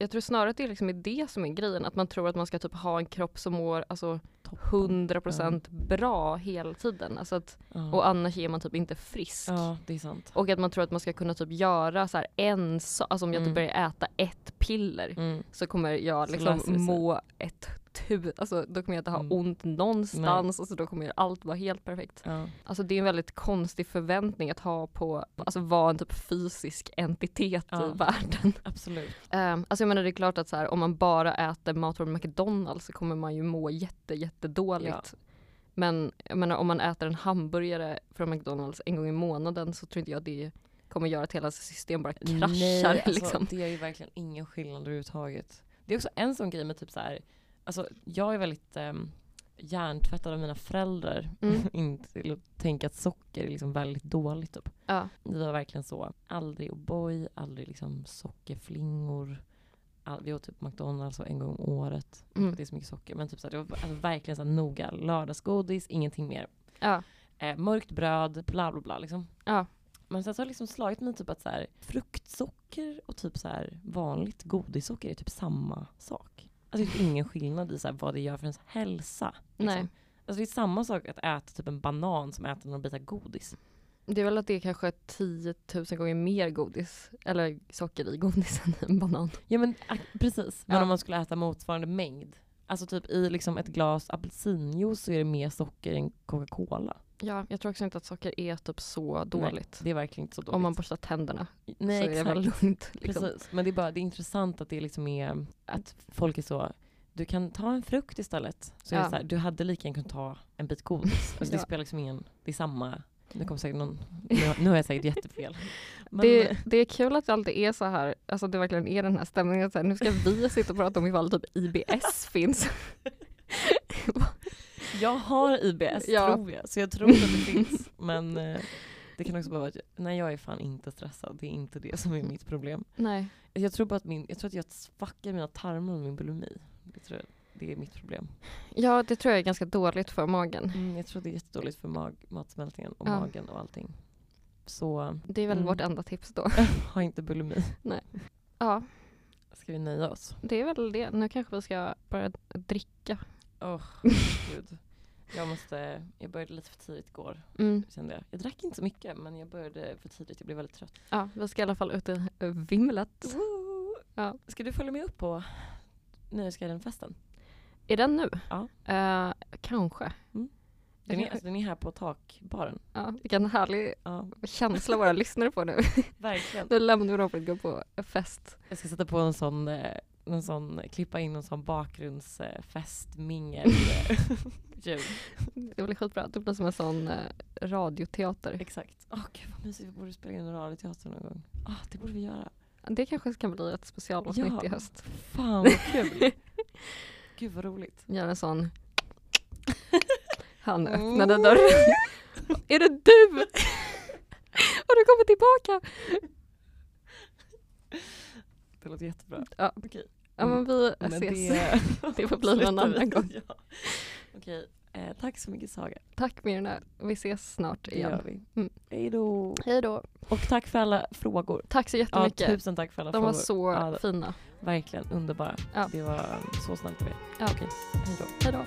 A: jag tror snarare att det liksom är det som är grejen, att man tror att man ska typ ha en kropp som mår alltså,
B: Toppen.
A: 100% bra hela tiden. Alltså att,
B: Ja.
A: och annars är man typ inte frisk.
B: sant.
A: Och att man tror att man ska kunna typ göra så här en sak, alltså om jag
B: Mm.
A: typ börjar äta ett piller
B: Mm.
A: så kommer jag liksom må ett tu, alltså då kommer jag inte ha
B: Mm.
A: ont någonstans, alltså då kommer allt vara helt perfekt.
B: Ja.
A: Alltså det är en väldigt konstig förväntning att ha på, alltså vara en typ fysisk entitet
B: Ja.
A: i världen.
B: Absolut.
A: Um, alltså jag menar det är klart att så här, om man bara äter mat från McDonalds så kommer man ju må jätte, jättedåligt. Men jag menar om man äter en hamburgare från McDonalds en gång i månaden så tror inte jag det kommer göra att hela system bara kraschar.
B: Nej, alltså,
A: liksom.
B: det är ju verkligen ingen skillnad överhuvudtaget. Det är också en sån grej med typ så här, alltså jag är väldigt um, hjärntvättad av mina föräldrar.
A: Mm.
B: inte tänka att socker är liksom väldigt dåligt typ.
A: Ja.
B: Det var verkligen så. Aldrig O'boy, aldrig liksom sockerflingor. All, vi åt typ McDonalds en gång om året.
A: Mm.
B: Det är så mycket socker. Men typ så här, det var alltså verkligen så här noga. Lördagsgodis, ingenting mer.
A: Ja.
B: Eh, mörkt bröd, bla bla bla liksom.
A: Ja.
B: Men sen så har det liksom slagit mig typ att så här, fruktsocker och typ så här, vanligt godissocker är typ samma sak. Alltså det är ingen skillnad i så vad det gör för ens hälsa. Liksom.
A: Nej.
B: Alltså det är samma sak att äta typ en banan som att äta några bitar godis.
A: Det är väl att det är kanske 10 000 gånger mer godis, eller socker i godis än en banan.
B: Ja men a- precis, men
A: Ja.
B: om man skulle äta motsvarande mängd. Alltså typ i liksom ett glas apelsinjuice så är det mer socker än Coca-Cola.
A: Ja, jag tror också inte att socker är typ så dåligt.
B: Nej, det är verkligen inte så dåligt.
A: Om man borstar tänderna
B: Nej
A: så är det väl
B: exakt.
A: lugnt. Liksom.
B: Precis, men det är bara det är intressant att det liksom är att folk är så du kan ta en frukt istället. Så
A: Ja.
B: det så här, du hade lika gärna kunnat ta en bit godis. Alltså det
A: Ja.
B: spelar liksom ingen, det är samma. Nu kommer säkert någon, nu, nu har jag säkert jättefel. Men,
A: Det, det är kul att det alltid är så här, alltså det verkligen är den här stämningen att så här, nu ska vi sitta och prata om ifall typ IBS finns.
B: Jag har IBS
A: Ja.
B: tror jag, så jag tror att det finns. Men eh, det kan också bara vara att jag, nej jag är fan inte stressad. Det är inte det som är mitt problem.
A: Nej.
B: Jag tror bara att, min, jag, tror att jag fuckar mina tarmar med min bulimi. Det tror jag, det är mitt problem.
A: Ja, det tror jag är ganska dåligt för magen.
B: Mm, jag tror det är jättedåligt för mag, matsmältningen och
A: Ja.
B: magen och allting. Så
A: Det är väl
B: Mm.
A: vårt enda tips då.
B: ha inte bulimi.
A: Ja,
B: Ska vi nöja oss?
A: det är väl det. Nu kanske vi ska börja dricka.
B: Åh, gud. Jag måste, jag började lite för tidigt igår
A: Mm.
B: kände jag. Jag drack inte så mycket men jag började för tidigt, jag blev väldigt trött.
A: Ja, vi ska i alla fall ut i vimlet. Ja.
B: Ska du följa med upp på Nöjesguiden-festen?
A: Är den nu?
B: Ja.
A: Eh, kanske.
B: Den är, alltså, den är här på takbaren.
A: Ja, vilken härlig
B: Ja,
A: känsla våra lyssnare får nu.
B: verkligen.
A: Nu lämnar vi dem för att gå på fest.
B: Jag ska sätta på en sån, eh, en sån klippa in en sån bakgrundsfestmingel ljud.
A: Det blir skitbra. Det blir som en sån eh, radioteater.
B: Exakt. Åh gud vad mysigt, vi borde spela in en radioteater någon gång. Ah, det borde vi göra.
A: Det kanske kan bli ett specialavsnitt
B: Ja.
A: i höst.
B: Fan vad kul. gud vad roligt.
A: Gör en sån. Han
B: Mm.
A: öppnade dörren. är det du? Har du kommit tillbaka?
B: Det låter jättebra.
A: Ja.
B: Okej.
A: Ja men vi
B: Men
A: ses.
B: det,
A: Det får bli någon annan gång.
B: Ja. Okej, eh, tack så mycket Saga.
A: Tack Mirna. Vi ses snart
B: Det gör
A: igen.
B: vi.
A: Mm.
B: Hej då.
A: Hej då.
B: Och tack för alla frågor.
A: Tack så
B: Ja,
A: jättemycket.
B: tusen tack för alla
A: De var
B: frågor.
A: så
B: Ja,
A: fina.
B: Verkligen underbara.
A: Ja.
B: Det var så snällt av er.
A: Ja.
B: Okej, hej då.
A: Hej då.